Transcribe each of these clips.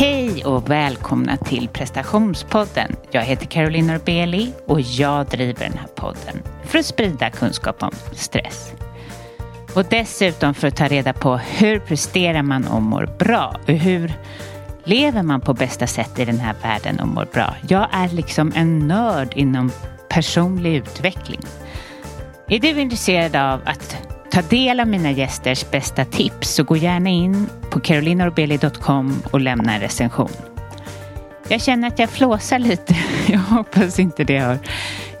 Hej och välkomna till prestationspodden. Jag heter Caroline Norbeli och jag driver den här podden för att sprida kunskap om stress. Och dessutom för att ta reda på hur presterar man och mår bra och hur lever man på bästa sätt i den här världen och mår bra. Jag är liksom en nörd inom personlig utveckling. Är du intresserad av att ta del av mina gästers bästa tips så gå gärna in på carolinorbeli.com och lämna en recension. Jag känner att jag flåsar lite. Jag hoppas inte det hör.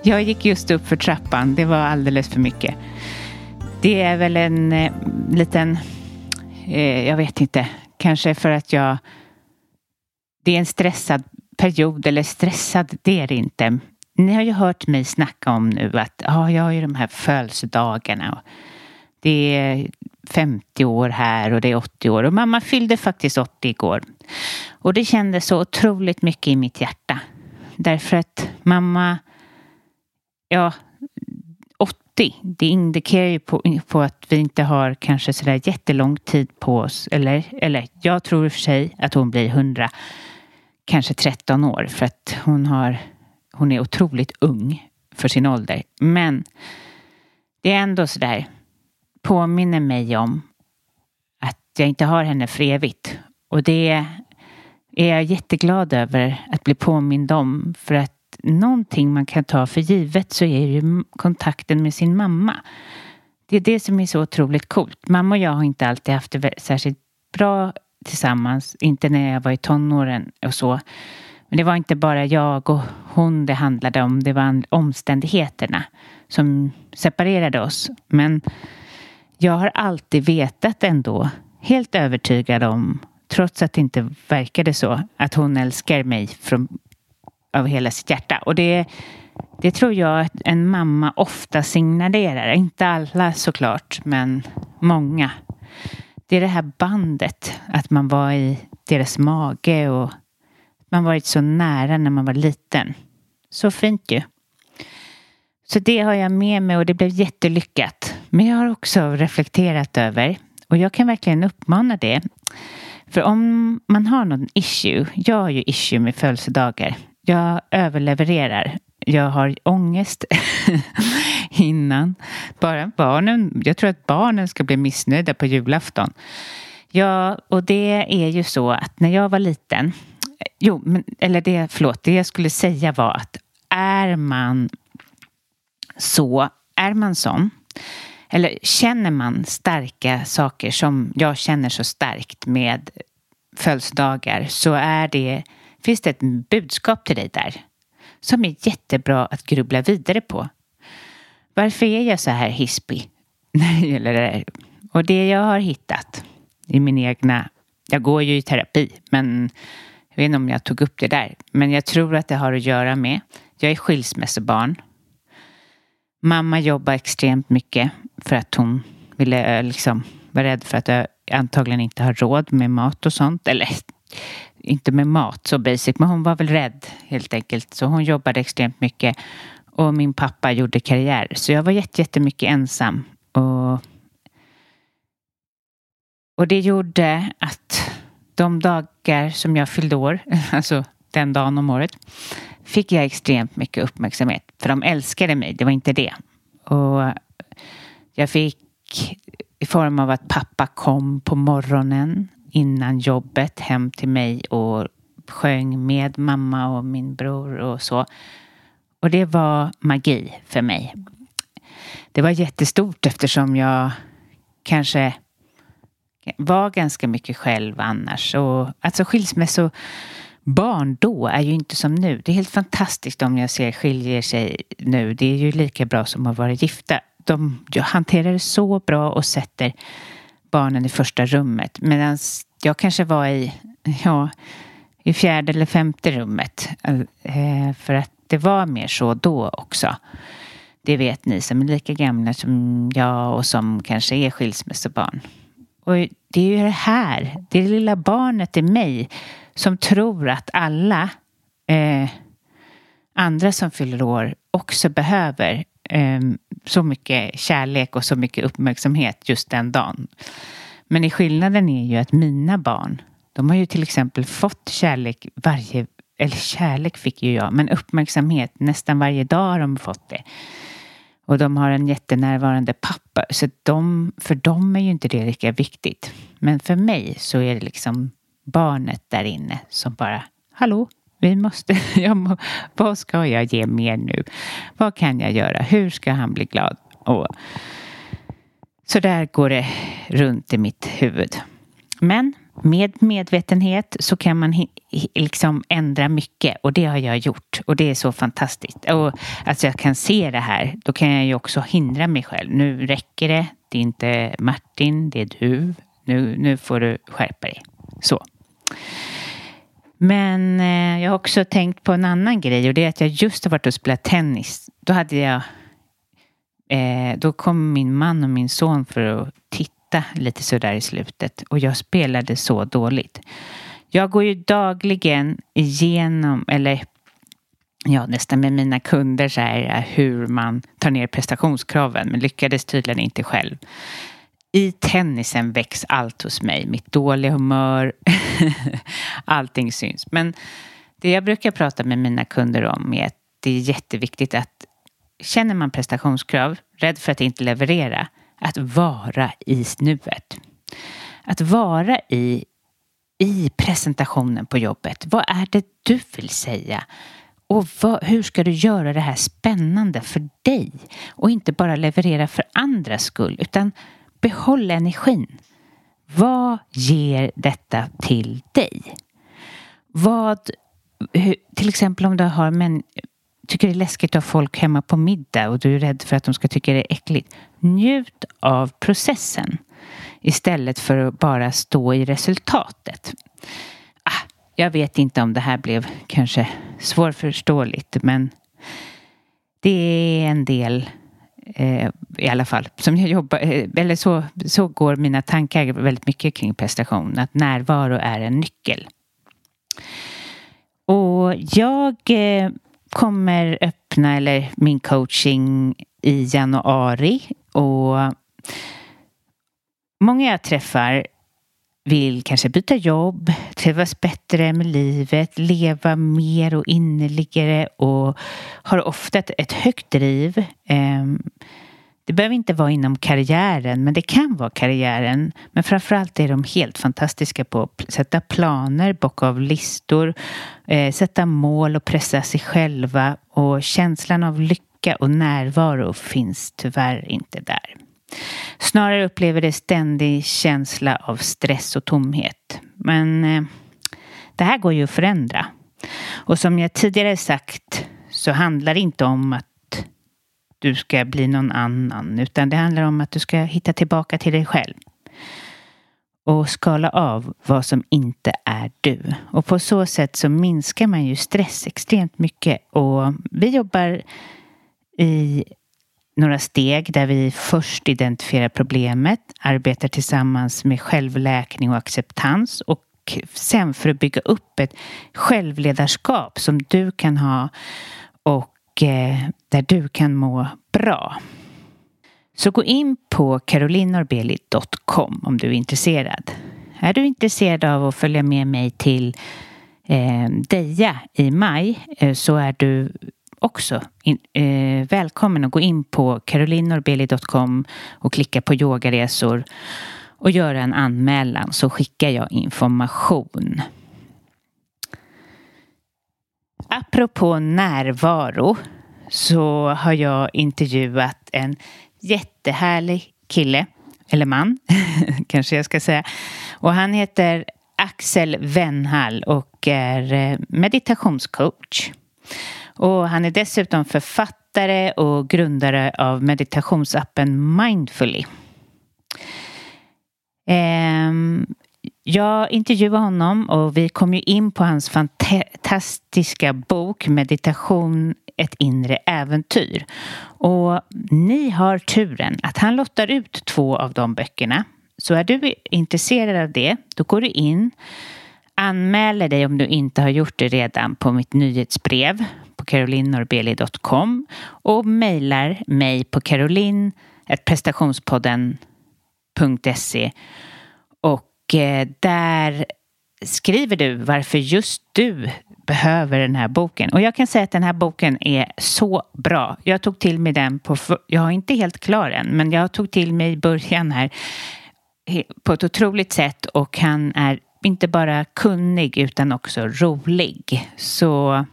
Jag gick just upp för trappan. Det var alldeles för mycket. Det är väl en eh, liten, eh, jag vet inte, kanske för att jag, det är en stressad period eller stressad, det är det inte. Ni har ju hört mig snacka om nu att ah, jag har ju de här födelsedagarna. Och det är 50 år här och det är 80 år och mamma fyllde faktiskt 80 igår. Och det kändes så otroligt mycket i mitt hjärta. Därför att mamma, ja, 80, det indikerar ju på, på att vi inte har kanske sådär jättelång tid på oss. Eller, eller jag tror i och för sig att hon blir 100, kanske 13 år för att hon har, hon är otroligt ung för sin ålder. Men det är ändå sådär, påminner mig om att jag inte har henne för evigt. Och det är jag jätteglad över att bli påmind om. För att någonting man kan ta för givet så är ju kontakten med sin mamma. Det är det som är så otroligt coolt. Mamma och jag har inte alltid haft det särskilt bra tillsammans. Inte när jag var i tonåren och så. Men det var inte bara jag och hon det handlade om. Det var omständigheterna som separerade oss. Men jag har alltid vetat ändå, helt övertygad om, trots att det inte verkade så, att hon älskar mig från, av hela sitt hjärta. Och det, det tror jag att en mamma ofta signalerar. Inte alla såklart, men många. Det är det här bandet, att man var i deras mage och man varit så nära när man var liten. Så fint ju. Så det har jag med mig och det blev jättelyckat. Men jag har också reflekterat över och jag kan verkligen uppmana det. För om man har någon issue, jag har ju issue med födelsedagar. Jag överlevererar. Jag har ångest innan. Bara barnen, jag tror att barnen ska bli missnöjda på julafton. Ja, och det är ju så att när jag var liten, jo, men, eller det, förlåt, det jag skulle säga var att är man så, är man sån, eller känner man starka saker som jag känner så starkt med födelsedagar så är det, finns det ett budskap till dig där som är jättebra att grubbla vidare på. Varför är jag så här hispig när det gäller det här? Och det jag har hittat i min egna, jag går ju i terapi men jag vet inte om jag tog upp det där, men jag tror att det har att göra med, jag är skilsmässobarn Mamma jobbar extremt mycket för att hon ville eh, liksom vara rädd för att jag antagligen inte har råd med mat och sånt. Eller inte med mat så basic, men hon var väl rädd helt enkelt. Så hon jobbade extremt mycket. Och min pappa gjorde karriär. Så jag var jättemycket ensam. Och, och det gjorde att de dagar som jag fyllde år, alltså den dagen om året, fick jag extremt mycket uppmärksamhet. För de älskade mig, det var inte det. Och jag fick i form av att pappa kom på morgonen innan jobbet hem till mig och sjöng med mamma och min bror och så. Och det var magi för mig. Det var jättestort eftersom jag kanske var ganska mycket själv annars. Och, alltså skilsmässo barn då är ju inte som nu. Det är helt fantastiskt om jag ser skiljer sig nu. Det är ju lika bra som att vara gifta. De hanterar det så bra och sätter barnen i första rummet. Medan jag kanske var i, ja, i fjärde eller femte rummet. Eh, för att det var mer så då också. Det vet ni som är lika gamla som jag och som kanske är skilsmässobarn. Och det är ju det här, det lilla barnet i mig som tror att alla eh, andra som fyller år också behöver Ehm, så mycket kärlek och så mycket uppmärksamhet just den dagen. Men i skillnaden är ju att mina barn, De har ju till exempel fått kärlek varje, eller kärlek fick ju jag, men uppmärksamhet nästan varje dag har de fått det. Och de har en jättenärvarande pappa, så de, för dem är ju inte det lika viktigt. Men för mig så är det liksom barnet där inne som bara, hallå, vi måste, jag må, vad ska jag ge mer nu? Vad kan jag göra? Hur ska han bli glad? Och så där går det runt i mitt huvud. Men med medvetenhet så kan man liksom ändra mycket och det har jag gjort och det är så fantastiskt. Och alltså jag kan se det här, då kan jag ju också hindra mig själv. Nu räcker det, det är inte Martin, det är du. Nu, nu får du skärpa dig. Så. Men eh, jag har också tänkt på en annan grej och det är att jag just har varit och spelat tennis. Då hade jag eh, Då kom min man och min son för att titta lite sådär i slutet och jag spelade så dåligt. Jag går ju dagligen igenom, eller ja, nästan med mina kunder så här, eh, hur man tar ner prestationskraven men lyckades tydligen inte själv i tennisen väcks allt hos mig. Mitt dåliga humör, allting syns. Men det jag brukar prata med mina kunder om är att det är jätteviktigt att känner man prestationskrav, rädd för att inte leverera, att vara i nuet Att vara i, i presentationen på jobbet. Vad är det du vill säga? Och vad, hur ska du göra det här spännande för dig? Och inte bara leverera för andras skull, utan Behåll energin. Vad ger detta till dig? Vad, till exempel om du har men, tycker det är läskigt att ha folk hemma på middag och du är rädd för att de ska tycka det är äckligt. Njut av processen istället för att bara stå i resultatet. Ah, jag vet inte om det här blev kanske svårförståeligt men det är en del eh, i alla fall, som jag jobbar, eh, eller så, så går mina tankar väldigt mycket kring prestation, att närvaro är en nyckel. Och jag eh, kommer öppna eller min coaching i januari och många jag träffar vill kanske byta jobb, trivas bättre med livet, leva mer och innerligare och har ofta ett, ett högt driv. Ehm, det behöver inte vara inom karriären, men det kan vara karriären. Men framförallt är de helt fantastiska på att sätta planer, bocka av listor, eh, sätta mål och pressa sig själva. Och känslan av lycka och närvaro finns tyvärr inte där. Snarare upplever det ständig känsla av stress och tomhet. Men eh, det här går ju att förändra. Och som jag tidigare sagt så handlar det inte om att du ska bli någon annan utan det handlar om att du ska hitta tillbaka till dig själv. Och skala av vad som inte är du. Och på så sätt så minskar man ju stress extremt mycket. Och vi jobbar i några steg där vi först identifierar problemet, arbetar tillsammans med självläkning och acceptans och sen för att bygga upp ett självledarskap som du kan ha och eh, där du kan må bra. Så gå in på carolinorbeli.com om du är intresserad. Är du intresserad av att följa med mig till eh, Deja i maj eh, så är du också in, eh, välkommen att gå in på carolinorbeli.com och klicka på yogaresor och göra en anmälan så skickar jag information. Apropå närvaro så har jag intervjuat en jättehärlig kille, eller man kanske jag ska säga. Och han heter Axel Wennhall och är eh, meditationscoach. Och han är dessutom författare och grundare av meditationsappen Mindfully. Ehm, jag intervjuade honom och vi kom ju in på hans fantastiska bok Meditation ett inre äventyr. Och ni har turen att han lottar ut två av de böckerna. Så är du intresserad av det, då går du in, anmäler dig om du inte har gjort det redan på mitt nyhetsbrev på carolinnorbeli.com och mejlar mig på carolin.prestationspodden.se och eh, där skriver du varför just du behöver den här boken. Och jag kan säga att den här boken är så bra. Jag tog till mig den på, jag är inte helt klar än, men jag tog till mig i början här på ett otroligt sätt och han är inte bara kunnig utan också rolig. Så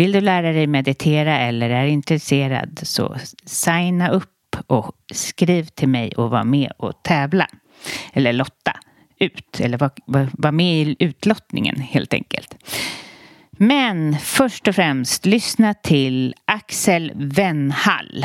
vill du lära dig meditera eller är intresserad så signa upp och skriv till mig och var med och tävla. Eller lotta ut, eller var, var, var med i utlottningen helt enkelt. Men först och främst lyssna till Axel Wennhall.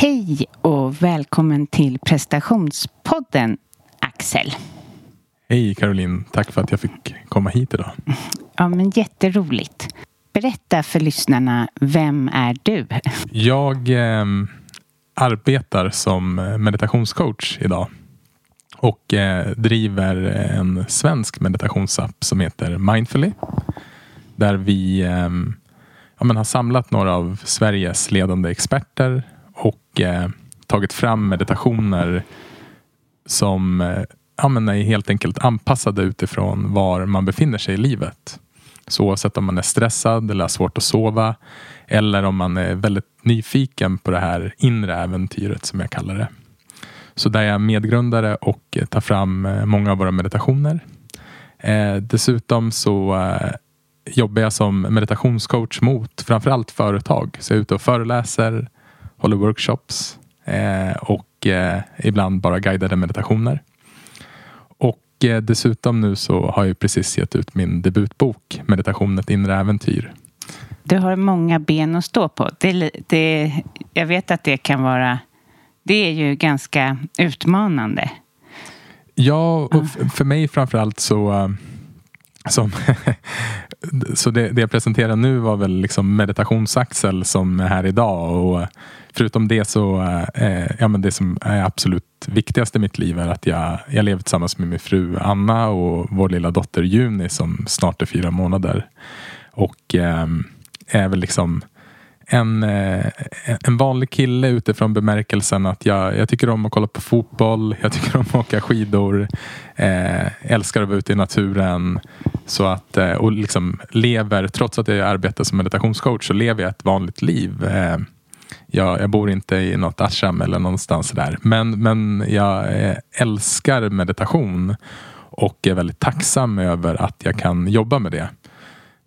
Hej och välkommen till prestationspodden Axel. Hej Caroline, tack för att jag fick komma hit idag. Ja, men jätteroligt. Berätta för lyssnarna, vem är du? Jag eh, arbetar som meditationscoach idag och eh, driver en svensk meditationsapp som heter Mindfully. Där vi eh, ja, har samlat några av Sveriges ledande experter och eh, tagit fram meditationer som eh, ja, men är helt enkelt anpassade utifrån var man befinner sig i livet. Så oavsett om man är stressad eller har svårt att sova eller om man är väldigt nyfiken på det här inre äventyret som jag kallar det. Så där är jag medgrundare och tar fram eh, många av våra meditationer. Eh, dessutom så eh, jobbar jag som meditationscoach mot framförallt företag. Så jag är ute och föreläser, håller workshops eh, och eh, ibland bara guidade meditationer. Och eh, dessutom nu så har jag precis gett ut min debutbok Meditation ett inre äventyr. Du har många ben att stå på. Det, det, jag vet att det kan vara det är ju ganska utmanande. Ja, och för mig framförallt så som så det, det, jag presenterar nu var väl liksom meditationsaxel som är här idag. Och förutom det så eh, ja, men det som är absolut viktigast i mitt liv är att jag, jag lever tillsammans med min fru Anna och vår lilla dotter Juni som snart är fyra månader. Och eh, är väl liksom en, eh, en vanlig kille utifrån bemärkelsen att jag, jag tycker om att kolla på fotboll, jag tycker om att åka skidor, eh, älskar att vara ute i naturen. Så att, eh, och liksom lever, trots att jag arbetar som meditationscoach, så lever jag ett vanligt liv. Eh, jag, jag, bor inte i något ashram eller någonstans där. Men, men jag eh, älskar meditation och är väldigt tacksam över att jag kan jobba med det.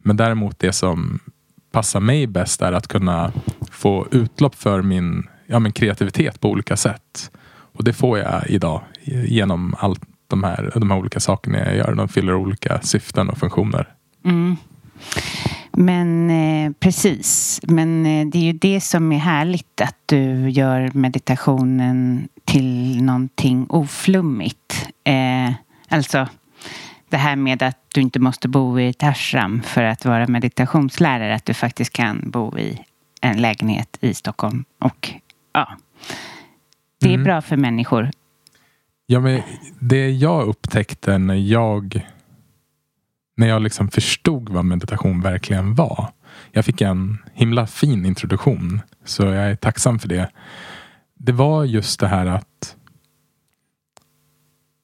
Men däremot det som passar mig bäst är att kunna få utlopp för min, ja, min kreativitet på olika sätt. Och det får jag idag genom allt de här, de här olika sakerna jag gör. De fyller olika syften och funktioner. Mm. Men eh, precis, men eh, det är ju det som är härligt att du gör meditationen till någonting oflummigt. Eh, alltså det här med att du inte måste bo i ett ashram för att vara meditationslärare. Att du faktiskt kan bo i en lägenhet i Stockholm. Och ja, det är mm. bra för människor. Ja, men det jag upptäckte när jag när jag liksom förstod vad meditation verkligen var. Jag fick en himla fin introduktion, så jag är tacksam för det. Det var just det här att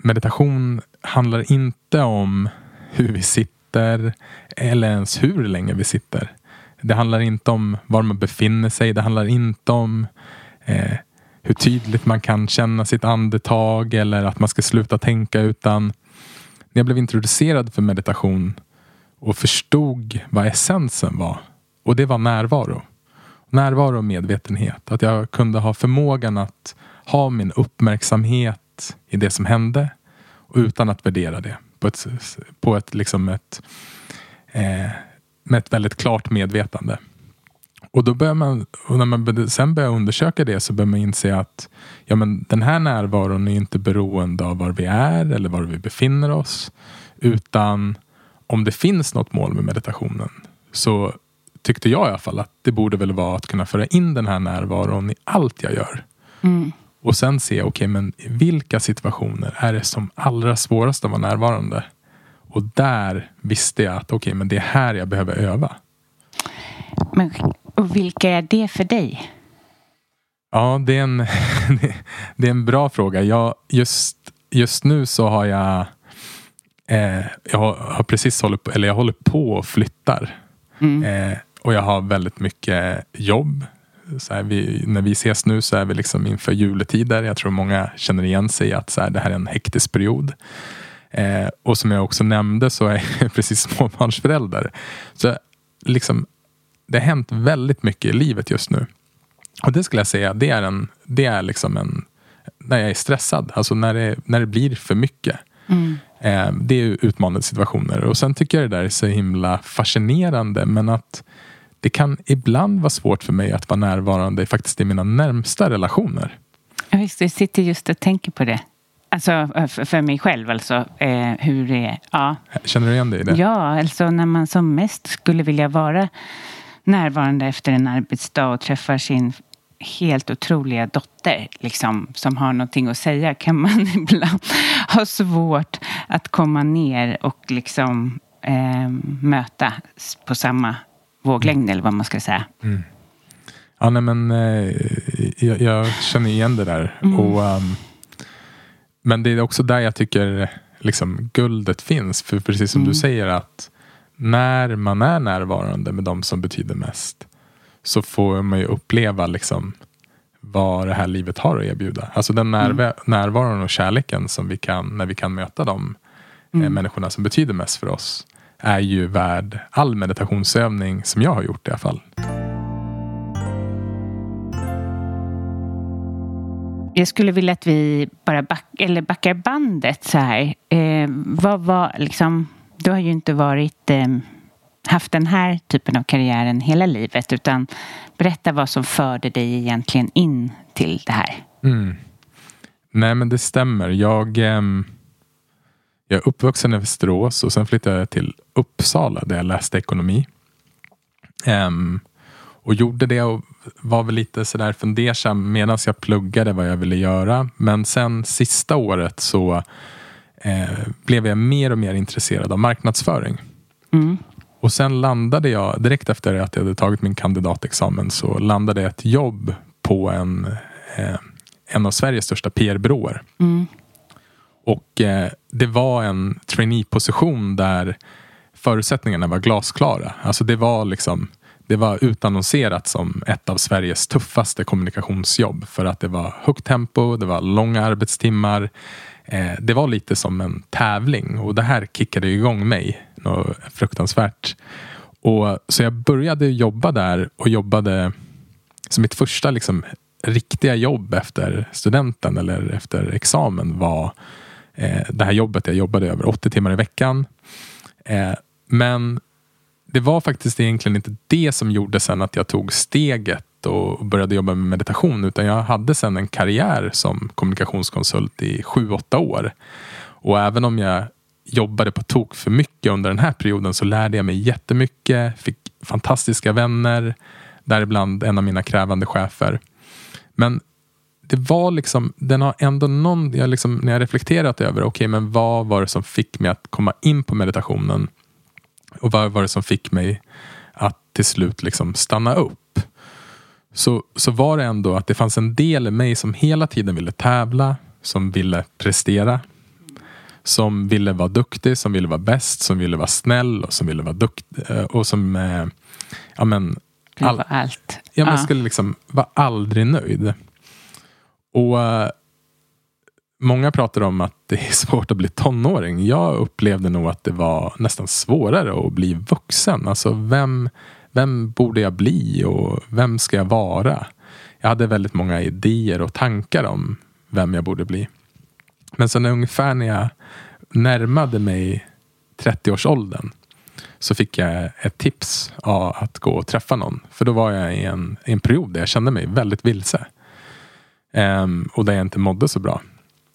meditation handlar inte om hur vi sitter eller ens hur länge vi sitter. Det handlar inte om var man befinner sig. Det handlar inte om eh, hur tydligt man kan känna sitt andetag eller att man ska sluta tänka utan när jag blev introducerad för meditation och förstod vad essensen var. Och det var närvaro. Närvaro och medvetenhet. Att jag kunde ha förmågan att ha min uppmärksamhet i det som hände utan att värdera det. På ett, på ett, liksom ett, eh, med ett väldigt klart medvetande. Och då börjar man, och när man sen börjar undersöka det så börjar man inse att ja, men den här närvaron är inte beroende av var vi är eller var vi befinner oss. Utan om det finns något mål med meditationen så tyckte jag i alla fall att det borde väl vara att kunna föra in den här närvaron i allt jag gör. Mm. Och sen se, okej okay, men vilka situationer är det som allra svårast att vara närvarande? Och där visste jag att okej, okay, men det är här jag behöver öva. Men, och vilka är det för dig? Ja, det är en, det är en bra fråga. Jag, just, just nu så har jag eh, jag har, precis hållit på, eller jag håller på och flyttar. Mm. Eh, och jag har väldigt mycket jobb. Här, vi, när vi ses nu så är vi liksom inför juletider. Jag tror många känner igen sig i att så här, det här är en hektisk period. Eh, och som jag också nämnde så är jag precis småbarnsförälder. Så liksom, det har hänt väldigt mycket i livet just nu. Och det skulle jag säga, det är, en, det är liksom en, när jag är stressad. Alltså när det, när det blir för mycket. Mm. Eh, det är utmanande situationer. Och sen tycker jag det där är så himla fascinerande. Men att det kan ibland vara svårt för mig att vara närvarande faktiskt i mina närmsta relationer. Ja, just Jag sitter just och tänker på det. Alltså för mig själv alltså. Eh, hur det är. Ja. Känner du igen dig i det? Ja, alltså när man som mest skulle vilja vara närvarande efter en arbetsdag och träffar sin helt otroliga dotter liksom, som har någonting att säga kan man ibland ha svårt att komma ner och liksom eh, möta på samma våglängd eller vad man ska säga. Mm. Ja, nej, men eh, jag, jag, känner igen det där. Mm. Och, um, men det är också där jag tycker liksom, guldet finns. För precis som mm. du säger att när man är närvarande med de som betyder mest så får man ju uppleva liksom vad det här livet har att erbjuda. Alltså den närv mm. närvaron och kärleken som vi kan när vi kan möta de eh, mm. människorna som betyder mest för oss är ju värd all meditationsövning som jag har gjort i alla fall. Jag skulle vilja att vi bara back, eller backar bandet så här. Eh, vad var liksom, du har ju inte varit eh, haft den här typen av karriären hela livet utan berätta vad som förde dig egentligen in till det här. Mm. Nej men det stämmer. Jag, eh, jag är uppvuxen i Västerås och sen flyttade jag till Uppsala där jag läste ekonomi. Eh, och gjorde det och var väl lite sådär fundersam medan jag pluggade vad jag ville göra. Men sen sista året så eh, blev jag mer och mer intresserad av marknadsföring. Mm. Och sen landade jag, direkt efter att jag hade tagit min kandidatexamen, så landade jag ett jobb på en, eh, en av Sveriges största PR-byråer. Mm. Och eh, det var en trainee-position där förutsättningarna var glasklara. Alltså det var liksom det var utannonserat som ett av Sveriges tuffaste kommunikationsjobb för att det var högt tempo, det var långa arbetstimmar. Eh, det var lite som en tävling och det här kickade igång mig något fruktansvärt. Och, så jag började jobba där och jobbade som mitt första liksom, riktiga jobb efter studenten eller efter examen var Eh, det här jobbet. Jag jobbade över 80 timmar i veckan. Eh, men det var faktiskt egentligen inte det som gjorde sen att jag tog steget och började jobba med meditation. Utan jag hade sen en karriär som kommunikationskonsult i sju, åtta år. Och även om jag jobbade på tok för mycket under den här perioden så lärde jag mig jättemycket. Fick fantastiska vänner. Däribland en av mina krävande chefer. Men det var liksom, den har ändå någon, jag liksom, när jag reflekterat över, okej okay, men vad var det som fick mig att komma in på meditationen? Och vad var det som fick mig att till slut liksom stanna upp? Så, så var det ändå att det fanns en del i mig som hela tiden ville tävla, som ville prestera. Som ville vara duktig, som ville vara bäst, som ville vara snäll och som ville vara duktig. Eh, och som, eh, ja men. All, allt. Ja, man skulle liksom vara aldrig nöjd. Och uh, Många pratar om att det är svårt att bli tonåring. Jag upplevde nog att det var nästan svårare att bli vuxen. Alltså vem, vem borde jag bli och vem ska jag vara? Jag hade väldigt många idéer och tankar om vem jag borde bli. Men sen ungefär när jag närmade mig 30-årsåldern så fick jag ett tips av att gå och träffa någon. För då var jag i en, i en period där jag kände mig väldigt vilse. Um, och där jag inte mådde så bra.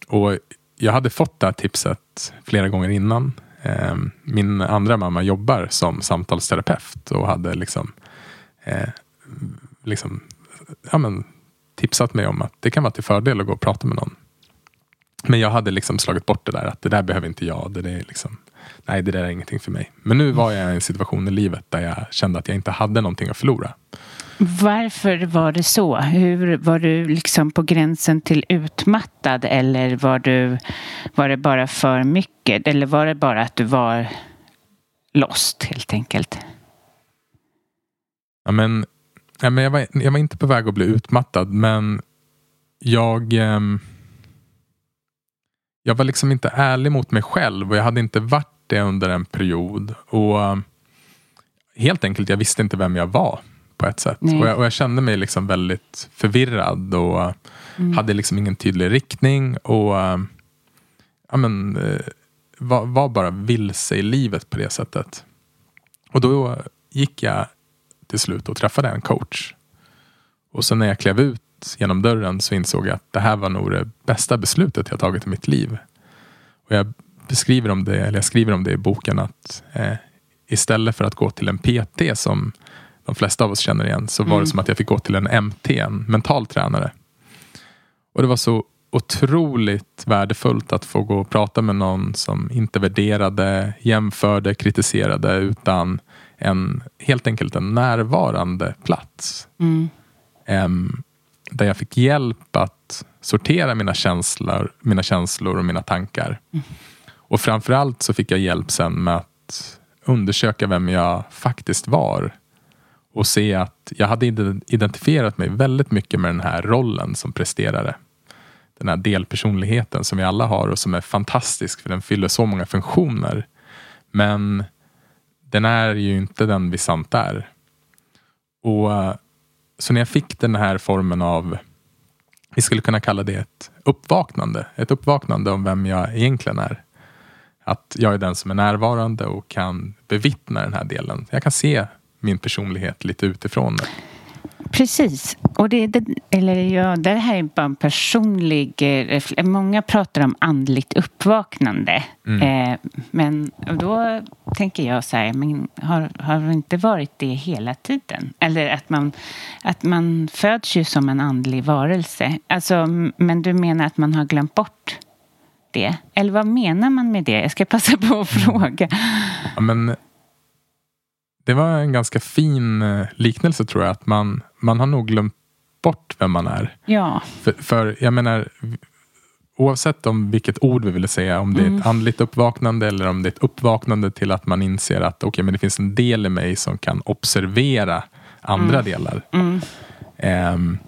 Och jag hade fått det här tipset flera gånger innan. Um, min andra mamma jobbar som samtalsterapeut och hade liksom, eh, liksom ja, men, tipsat mig om att det kan vara till fördel att gå och prata med någon. Men jag hade liksom slagit bort det där att det där behöver inte jag. Det är liksom, nej, det där är ingenting för mig. Men nu var jag i en situation i livet där jag kände att jag inte hade någonting att förlora. Varför var det så? Hur, var du liksom på gränsen till utmattad eller var, du, var det bara för mycket? Eller var det bara att du var lost helt enkelt? Ja, men, ja, men jag, var, jag var inte på väg att bli utmattad men jag eh, jag var liksom inte ärlig mot mig själv och jag hade inte varit det under en period. Och ehm, Helt enkelt, jag visste inte vem jag var på ett sätt. Och jag, och jag, kände mig liksom väldigt förvirrad och mm. hade liksom ingen tydlig riktning. Och ja, men, äh, var, var, bara vilse i livet på det sättet. Och då gick jag till slut och träffade en coach. Och sen när jag klev ut genom dörren så insåg jag att det här var nog det bästa beslutet jag tagit i mitt liv. Och jag beskriver om det, eller jag skriver om det i boken att eh, istället för att gå till en PT som de flesta av oss känner igen, så var mm. det som att jag fick gå till en MT, en mental tränare. Och det var så otroligt värdefullt att få gå och prata med någon som inte värderade, jämförde, kritiserade utan en, helt enkelt en närvarande plats. Mm. Um, där jag fick hjälp att sortera mina känslor, mina känslor och mina tankar. Mm. Och framförallt så fick jag hjälp sen med att undersöka vem jag faktiskt var och se att jag hade identifierat mig väldigt mycket med den här rollen som presterare. Den här delpersonligheten som vi alla har och som är fantastisk för den fyller så många funktioner. Men den är ju inte den vi sant är. Och eh, Så när jag fick den här formen av, vi skulle kunna kalla det ett uppvaknande. Ett uppvaknande om vem jag egentligen är. Att jag är den som är närvarande och kan bevittna den här delen. Jag kan se min personlighet lite utifrån. Precis. Och det, det, eller ja, det här är bara en personlig... Eh, många pratar om andligt uppvaknande. Mm. Eh, men då tänker jag så här, men har, har det inte varit det hela tiden? Eller att man, att man föds ju som en andlig varelse. Alltså, men du menar att man har glömt bort det? Eller vad menar man med det? Jag ska passa på att fråga. Ja, men det var en ganska fin eh, liknelse tror jag. Att man, man har nog glömt bort vem man är. Ja. För, för jag menar, oavsett om vilket ord vi vill säga, om det är ett mm. andligt uppvaknande eller om det är ett uppvaknande till att man inser att okay, men det finns en del i mig som kan observera andra mm. delar. Mm. Um,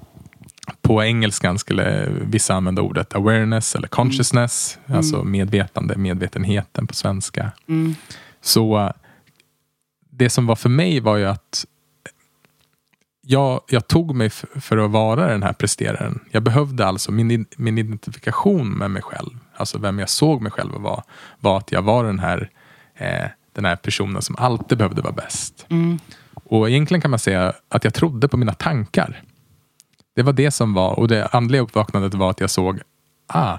på engelskan skulle vissa använda ordet awareness eller consciousness, mm. alltså medvetande, medvetenheten på svenska. Mm. Så det som var för mig var ju att jag, jag tog mig för att vara den här presteraren. Jag behövde alltså min, min identifikation med mig själv, alltså vem jag såg mig själv vara, var att jag var den här, eh, den här personen som alltid behövde vara bäst. Mm. Och egentligen kan man säga att jag trodde på mina tankar. Det var det som var, och det andliga uppvaknandet var att jag såg, ah,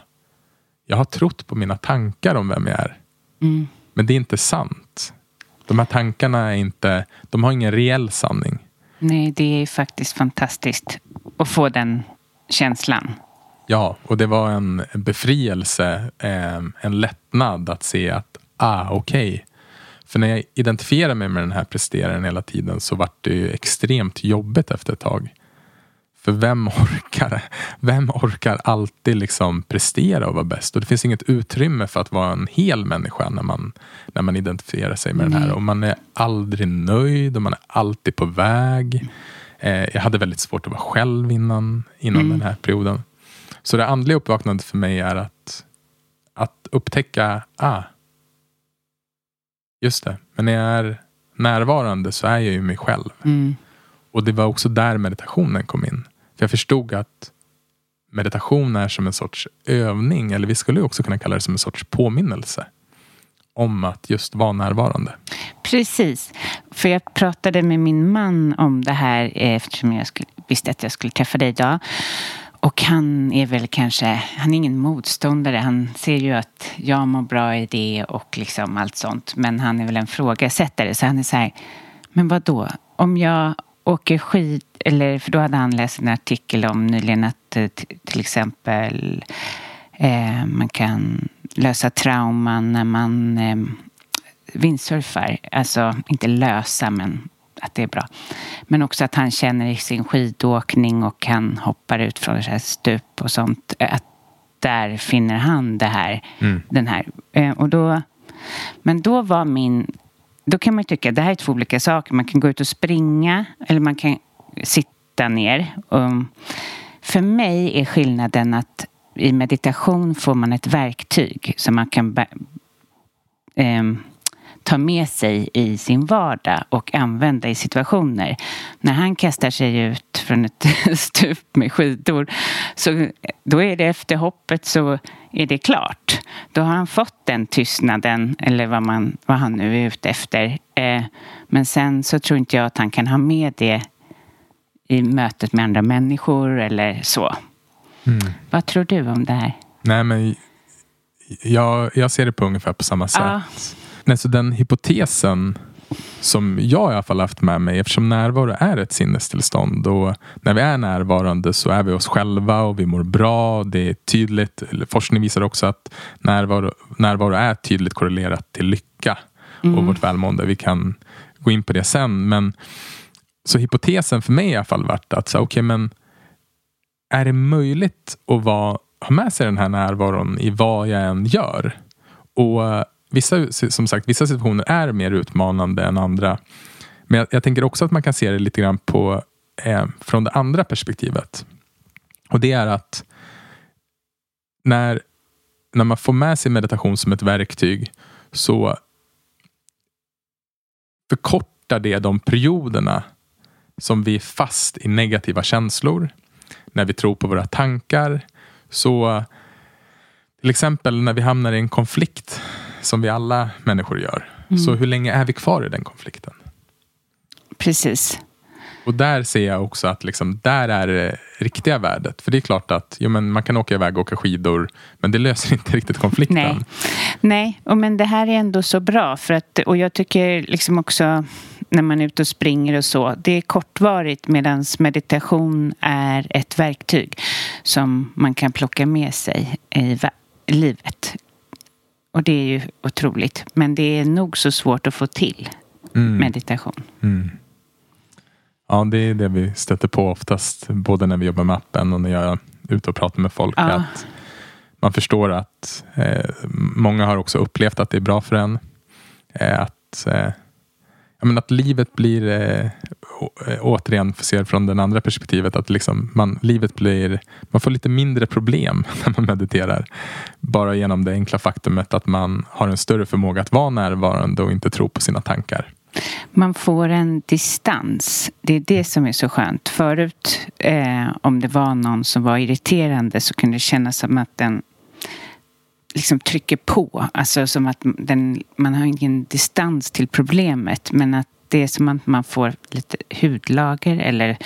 jag har trott på mina tankar om vem jag är. Mm. Men det är inte sant. De här tankarna är inte, de har ingen reell sanning. Nej, det är faktiskt fantastiskt att få den känslan. Ja, och det var en befrielse, eh, en lättnad att se att, ah, okej. Okay. För när jag identifierade mig med den här presteraren hela tiden så var det ju extremt jobbigt efter ett tag. För vem orkar, vem orkar alltid liksom prestera och vara bäst? Och det finns inget utrymme för att vara en hel människa när man, när man identifierar sig med mm. den här. Och man är aldrig nöjd och man är alltid på väg. Eh, jag hade väldigt svårt att vara själv innan, innan mm. den här perioden. Så det andliga uppvaknandet för mig är att, att upptäcka, ah, just det, men när jag är närvarande så är jag ju mig själv. Mm. Och det var också där meditationen kom in. För jag förstod att meditation är som en sorts övning, eller vi skulle också kunna kalla det som en sorts påminnelse om att just vara närvarande. Precis, för jag pratade med min man om det här eh, eftersom jag skulle, visste att jag skulle träffa dig idag. Och han är väl kanske, han är ingen motståndare. Han ser ju att jag mår bra i det och liksom allt sånt. Men han är väl en frågesättare. Så han är så här, men vad då? Om jag åker skid, eller för då hade han läst en artikel om nyligen att eh, till exempel eh, man kan lösa trauman när man eh, vindsurfar. Alltså inte lösa men att det är bra. Men också att han känner i sin skidåkning och han hoppar ut från så här stup och sånt. Att där finner han det här. Mm. Den här. Eh, och då, men då var min då kan man tycka att det här är två olika saker. Man kan gå ut och springa eller man kan sitta ner. Um, för mig är skillnaden att i meditation får man ett verktyg som man kan um, ta med sig i sin vardag och använda i situationer. När han kastar sig ut från ett stup med skidor så då är det efter hoppet så är det klart. Då har han fått den tystnaden eller vad, man, vad han nu är ute efter. Eh, men sen så tror inte jag att han kan ha med det i mötet med andra människor eller så. Mm. Vad tror du om det här? Nej, men jag, jag ser det på ungefär på samma sätt. Ah. Nej, så den hypotesen som jag i alla fall haft med mig eftersom närvaro är ett sinnestillstånd och när vi är närvarande så är vi oss själva och vi mår bra. Det är tydligt. Forskning visar också att närvaro, närvaro är tydligt korrelerat till lycka mm. och vårt välmående. Vi kan gå in på det sen. Men så hypotesen för mig i alla fall varit att så, okay, men är det möjligt att vara, ha med sig den här närvaron i vad jag än gör? Och vissa, som sagt, vissa situationer är mer utmanande än andra. Men jag, jag tänker också att man kan se det lite grann på, eh, från det andra perspektivet. Och det är att när, när man får med sig meditation som ett verktyg så förkortar det de perioderna som vi är fast i negativa känslor. När vi tror på våra tankar. Så till exempel när vi hamnar i en konflikt som vi alla människor gör. Mm. Så hur länge är vi kvar i den konflikten? Precis. Och där ser jag också att liksom, där är det riktiga värdet. För det är klart att jo, men man kan åka iväg och åka skidor men det löser inte riktigt konflikten. Nej, Nej och men det här är ändå så bra. För att, och jag tycker liksom också när man är ute och springer och så. Det är kortvarigt medan meditation är ett verktyg som man kan plocka med sig i livet. Och det är ju otroligt. Men det är nog så svårt att få till mm. meditation. Mm. Ja, det är det vi stöter på oftast. Både när vi jobbar med appen och när jag är ute och pratar med folk. Ja. Att man förstår att eh, många har också upplevt att det är bra för en. Eh, att eh, men att livet blir, eh, eh återigen ser från det andra perspektivet, att liksom man, livet blir, man får lite mindre problem när man mediterar. Bara genom det enkla faktumet att man har en större förmåga att vara närvarande och inte tro på sina tankar. Man får en distans. Det är det som är så skönt. Förut, eh, om det var någon som var irriterande så kunde det kännas som att den liksom trycker på. Alltså som att den, man har ingen distans till problemet. Men att det är som att man får lite hudlager eller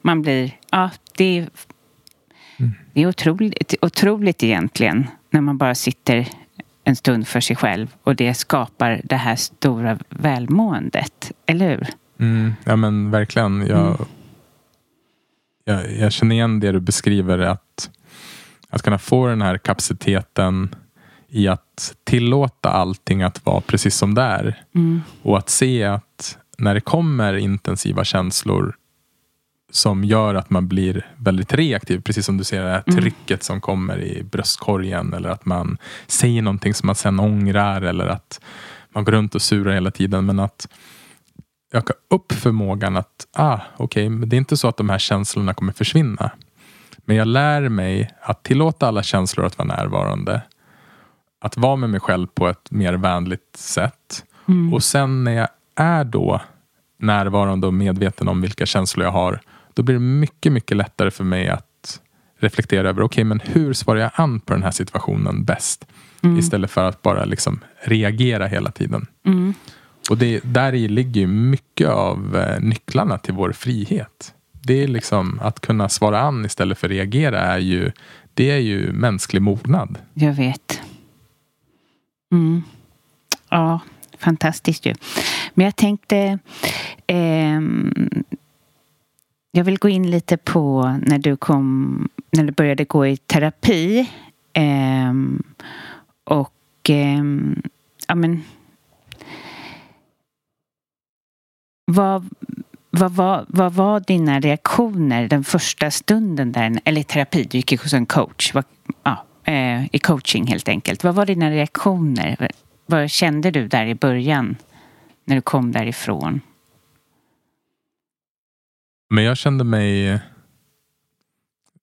man blir... Ja, det är, mm. det är otroligt, otroligt egentligen när man bara sitter en stund för sig själv och det skapar det här stora välmåendet. Eller hur? Mm, ja men verkligen. Jag, mm. jag, jag, känner igen det du beskriver att, att kunna få den här kapaciteten i att tillåta allting att vara precis som det är. Mm. Och att se att när det kommer intensiva känslor som gör att man blir väldigt reaktiv. Precis som du ser det här mm. trycket som kommer i bröstkorgen. Eller att man säger någonting som man sen ångrar. Eller att man går runt och surar hela tiden. Men att öka upp förmågan att, ah, okej, okay, det är inte så att de här känslorna kommer försvinna. Men jag lär mig att tillåta alla känslor att vara närvarande. Att vara med mig själv på ett mer vänligt sätt. Mm. Och sen när jag är då närvarande och medveten om vilka känslor jag har då blir det mycket, mycket lättare för mig att reflektera över, okej, okay, men hur svarar jag an på den här situationen bäst? Mm. Istället för att bara liksom reagera hela tiden. Mm. Och det, där i ligger mycket av eh, nycklarna till vår frihet. Det är liksom att kunna svara an istället för reagera är ju, det är ju mänsklig mognad. Jag vet. Mm. Ja, fantastiskt ju. Men jag tänkte, eh, jag vill gå in lite på när du kom, när du började gå i terapi. Eh, och eh, ja men vad, vad, vad, vad var dina reaktioner den första stunden där, eller i terapi, du gick hos en coach, vad, ja, eh, i coaching helt enkelt. Vad var dina reaktioner? Vad kände du där i början när du kom därifrån? Men jag kände mig,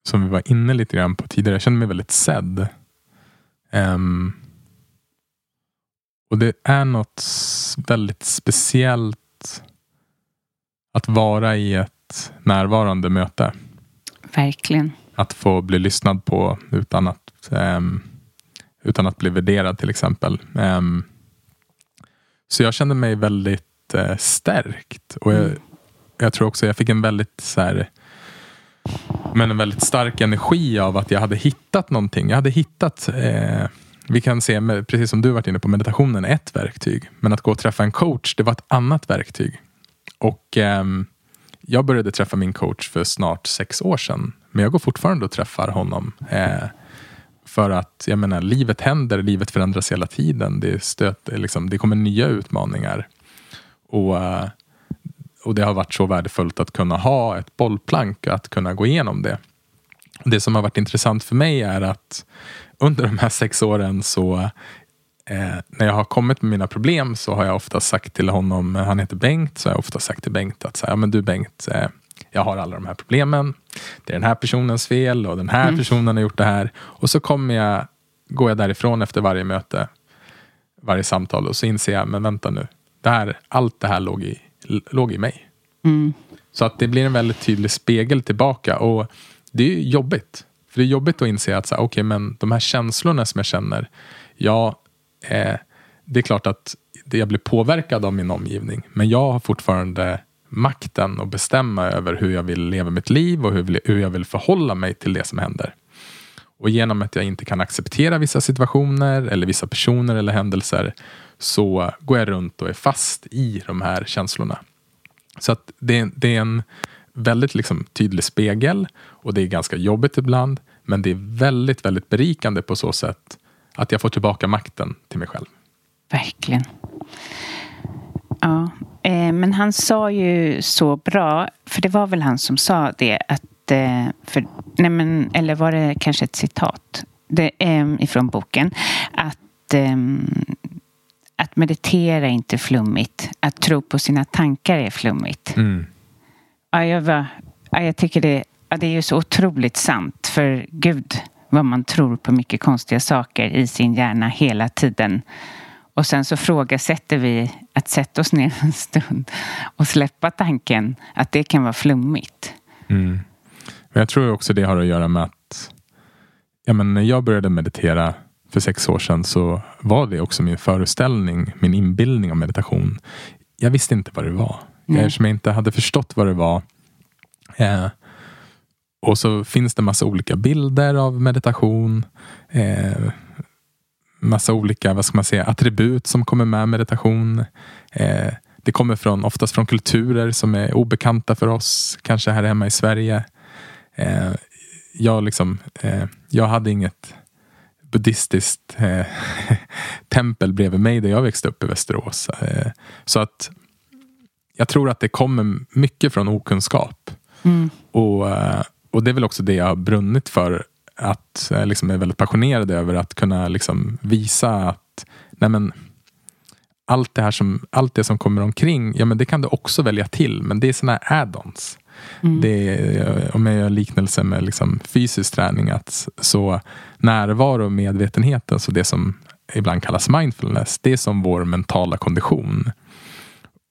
som vi var inne lite grann på tidigare, jag kände mig väldigt sedd. Um, och det är något väldigt speciellt att vara i ett närvarande möte. Verkligen. Att få bli lyssnad på utan att, utan att bli värderad till exempel. Um, så jag kände mig väldigt uh, stärkt. Och jag, mm jag tror också jag fick en väldigt så här, men en väldigt stark energi av att jag hade hittat någonting. Jag hade hittat eh, vi kan se, precis som du varit inne på meditationen, ett verktyg. Men att gå och träffa en coach, det var ett annat verktyg. Och eh, jag började träffa min coach för snart sex år sedan. Men jag går fortfarande och träffar honom. Eh, för att jag menar, livet händer, livet förändras hela tiden. Det, stöt, liksom, det kommer nya utmaningar. Och eh, och det har varit så värdefullt att kunna ha ett bollplank, att kunna gå igenom det. Det som har varit intressant för mig är att under de här sex åren så eh, när jag har kommit med mina problem så har jag ofta sagt till honom, han heter Bengt, så har jag ofta sagt till Bengt att så ja, men du Bengt, eh, jag har alla de här problemen. Det är den här personens fel och den här mm. personen har gjort det här. Och så kommer jag, går jag därifrån efter varje möte, varje samtal och så inser jag, men vänta nu, det här, allt det här låg i låg i mig. Mm. Så att det blir en väldigt tydlig spegel tillbaka. Och det är jobbigt. För det är jobbigt att inse att så här, okay, men de här känslorna som jag känner. Ja, eh, det är klart att jag blir påverkad av min omgivning. Men jag har fortfarande makten att bestämma över hur jag vill leva mitt liv och hur, hur jag vill förhålla mig till det som händer. Och genom att jag inte kan acceptera vissa situationer eller vissa personer eller händelser så går jag runt och är fast i de här känslorna. Så att det, det är en väldigt liksom tydlig spegel och det är ganska jobbigt ibland. Men det är väldigt, väldigt berikande på så sätt att jag får tillbaka makten till mig själv. Verkligen. Eh, men han sa ju så bra, för det var väl han som sa det, att eh, för, nej men, eller var det kanske ett citat det, eh, ifrån boken, att eh, att meditera är inte flummigt. Att tro på sina tankar är flummigt. Mm. Ja, jag, var, ja, jag tycker det, ja, det är ju så otroligt sant. För gud vad man tror på mycket konstiga saker i sin hjärna hela tiden. Och sen så frågasätter vi att sätta oss ner en stund och släppa tanken att det kan vara flummigt. Mm. Men jag tror också det har att göra med att ja, men när jag började meditera för sex år sedan så var det också min föreställning, min inbildning om meditation. Jag visste inte vad det var. Mm. Eftersom jag inte hade förstått vad det var. Eh, och så finns det massa olika bilder av meditation. Eh, massa olika vad ska man säga, attribut som kommer med meditation. Eh, det kommer från, oftast från kulturer som är obekanta för oss, kanske här hemma i Sverige. Eh, jag, liksom, eh, jag hade inget buddhistiskt eh, tempel bredvid mig där jag växte upp i Västerås. Eh, så att jag tror att det kommer mycket från okunskap. Mm. Och, eh, och det är väl också det jag har brunnit för. Att liksom är väldigt passionerad över att kunna liksom visa att nej men, allt det här som, allt det som kommer omkring, ja men det kan du också välja till. Men det är såna add-ons. Mm. Det är, om jag gör liknelse med liksom fysisk träning, att så närvaro och medvetenhet, alltså det som ibland kallas mindfulness, det är som vår mentala kondition.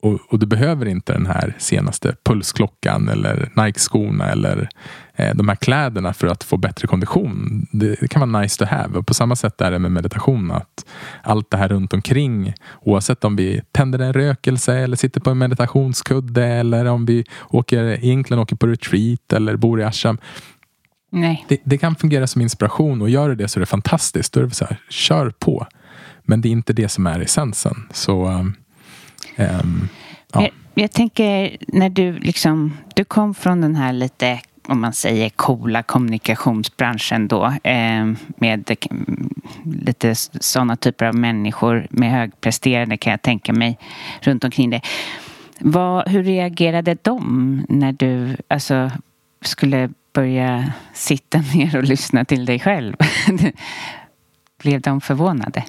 Och, och, du behöver inte den här senaste pulsklockan eller Nike-skorna eller eh, de här kläderna för att få bättre kondition. Det, det, kan vara nice to have. Och på samma sätt är det med meditation. att Allt det här runt omkring, oavsett om vi tänder en rökelse eller sitter på en meditationskudde eller om vi åker, egentligen åker på retreat eller bor i ashram. Nej. Det, det kan fungera som inspiration och gör det det så är det fantastiskt. Då är det så här, kör på. Men det är inte det som är essensen. Så um, Um, ja. jag, jag, tänker när du liksom, du kom från den här lite om man säger coola kommunikationsbranschen då eh, med lite sådana typer av människor med högpresterande kan jag tänka mig runt omkring det. Vad, hur reagerade de när du alltså, skulle börja sitta ner och lyssna till dig själv? Blev de förvånade?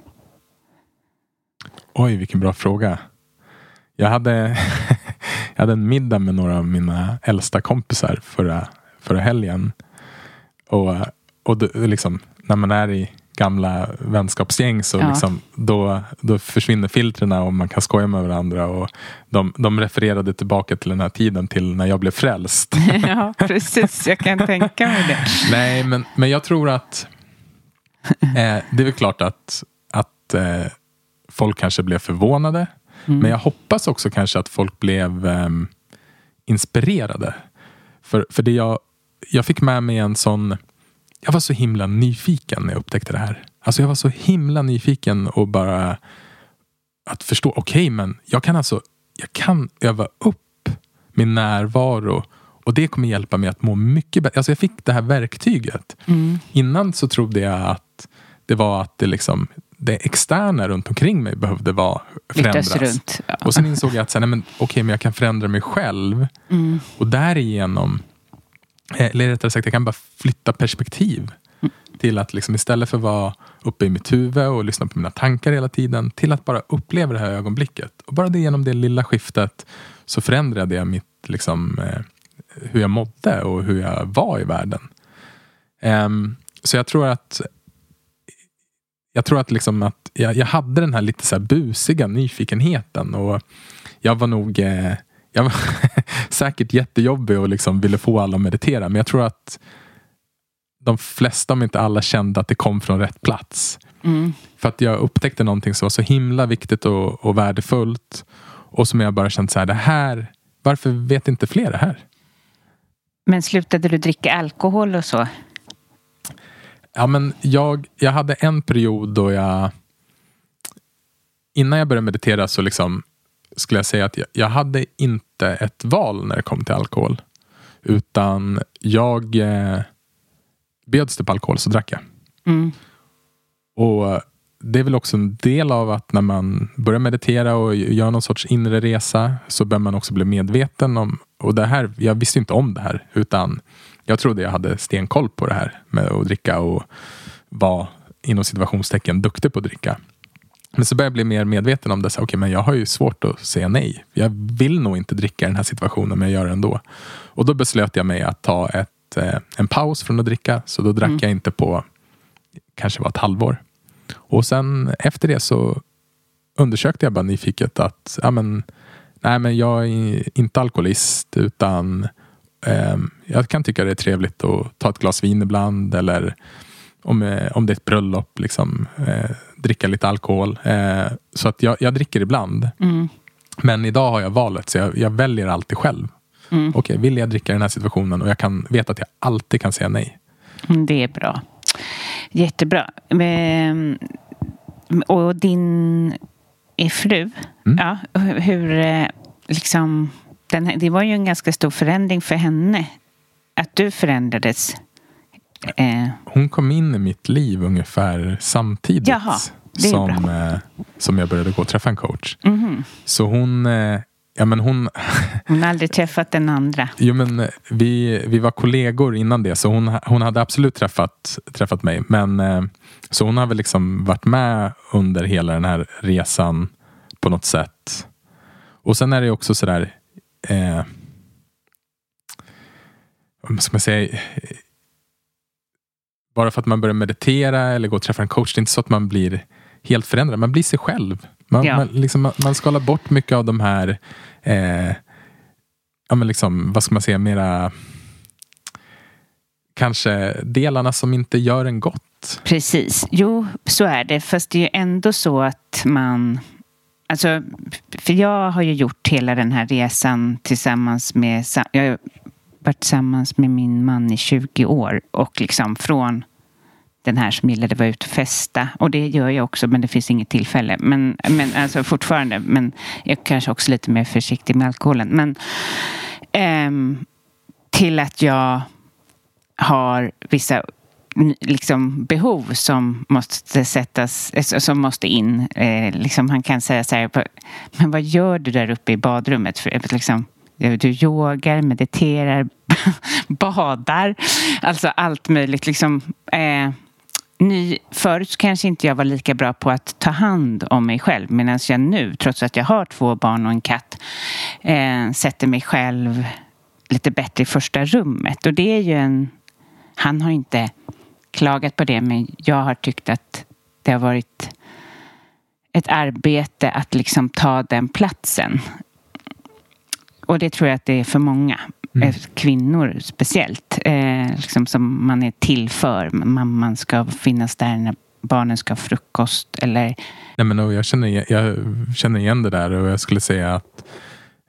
Oj, vilken bra fråga. Jag hade, jag hade en middag med några av mina äldsta kompisar förra, förra helgen. Och, och då, liksom, när man är i gamla vänskapsgäng så ja. liksom, då, då försvinner filtren och man kan skoja med varandra. Och de, de refererade tillbaka till den här tiden till när jag blev frälst. ja, precis. Jag kan tänka mig det. Nej, men, men jag tror att eh, det är väl klart att, att eh, folk kanske blev förvånade. Mm. Men jag hoppas också kanske att folk blev um, inspirerade. För, för det jag, jag fick med mig en sån... Jag var så himla nyfiken när jag upptäckte det här. Alltså jag var så himla nyfiken och bara att förstå. Okej, okay, men jag kan alltså jag kan öva upp min närvaro och det kommer hjälpa mig att må mycket bättre. Alltså jag fick det här verktyget. Mm. Innan så trodde jag att det var att det liksom det externa runt omkring mig behövde vara förändras. Runt, ja. Och sen insåg jag att okej, okay, men jag kan förändra mig själv. Mm. Och därigenom, eh, eller rättare sagt, jag kan bara flytta perspektiv. Mm. Till att liksom istället för att vara uppe i mitt huvud och lyssna på mina tankar hela tiden. Till att bara uppleva det här ögonblicket. Och bara det genom det lilla skiftet så förändrade jag mitt, liksom, eh, hur jag mådde och hur jag var i världen. Um, så jag tror att jag tror att, liksom att jag, jag hade den här lite så här busiga nyfikenheten. Och jag var nog eh, jag var säkert jättejobbig och liksom ville få alla att meditera. Men jag tror att de flesta, om inte alla, kände att det kom från rätt plats. Mm. För att jag upptäckte någonting som var så himla viktigt och, och värdefullt. Och som jag bara känt så här, det här, varför vet inte fler det här? Men slutade du dricka alkohol och så? Ja, men jag, jag hade en period då jag... Innan jag började meditera så liksom, skulle jag säga att jag, jag hade inte ett val när det kom till alkohol. Utan jag eh, bjöds det på alkohol så drack jag. Mm. Och det är väl också en del av att när man börjar meditera och gör någon sorts inre resa så bör man också bli medveten om, och det här, jag visste inte om det här utan jag trodde jag hade stenkoll på det här med att dricka och var inom situationstecken duktig på att dricka. Men så började jag bli mer medveten om det. Så, okay, men jag har ju svårt att säga nej. Jag vill nog inte dricka i den här situationen men jag gör det ändå. Och då beslöt jag mig att ta ett, eh, en paus från att dricka. Så då drack mm. jag inte på kanske var ett halvår. Och sen efter det så undersökte jag bara nyfiket att ja, men, nej, men jag är inte alkoholist utan jag kan tycka det är trevligt att ta ett glas vin ibland eller om, eh, om det är ett bröllop, liksom, eh, dricka lite alkohol. Eh, så att jag, jag dricker ibland. Mm. Men idag har jag valet så jag, jag väljer alltid själv. Mm. Okej, okay, vill jag dricka i den här situationen och jag kan veta att jag alltid kan säga nej. Mm, det är bra. Jättebra. Men, och din fru, mm. ja, hur liksom, den, det var ju en ganska stor förändring för henne. Att du förändrades. Eh. Hon kom in i mitt liv ungefär samtidigt. Jaha, som, eh, som jag började gå och träffa en coach. Mm. Så hon eh, Ja, men hon... hon har aldrig träffat den andra. Jo, men eh, vi, vi var kollegor innan det, så hon, hon hade absolut träffat, träffat mig. Men, eh, så hon har väl liksom varit med under hela den här resan på något sätt. Och sen är det också sådär... Eh, ska man säga? Bara för att man börjar meditera eller gå och träffa en coach, det är inte så att man blir helt förändrad. Man blir sig själv. Man, ja. man, liksom, man, man skalar bort mycket av de här, eh, ja, men liksom, vad ska man säga, mera kanske delarna som inte gör en gott. Precis, jo så är det. Fast det är ju ändå så att man Alltså, för jag har ju gjort hela den här resan tillsammans med... Jag har varit tillsammans med min man i 20 år och liksom från den här som gillade att vara ute och festa. Och det gör jag också, men det finns inget tillfälle. Men, men alltså fortfarande, men jag kanske också lite mer försiktig med alkoholen. Men eh, till att jag har vissa liksom, behov som måste sättas, som måste in. Eh, liksom, han kan säga så här, men vad gör du där uppe i badrummet? För, eh, liksom, du yogar, mediterar, badar. Alltså allt möjligt. Liksom, eh, ny, förut kanske inte jag var lika bra på att ta hand om mig själv medan jag nu, trots att jag har två barn och en katt, eh, sätter mig själv lite bättre i första rummet. Och det är ju en... Han har inte klagat på det men jag har tyckt att det har varit ett arbete att liksom ta den platsen. Och det tror jag att det är för många. Mm. Eh, kvinnor speciellt. Eh, liksom som man är till för. Mamman ska finnas där när barnen ska ha frukost. Eller... Nej, men jag, känner, jag känner igen det där och jag skulle säga att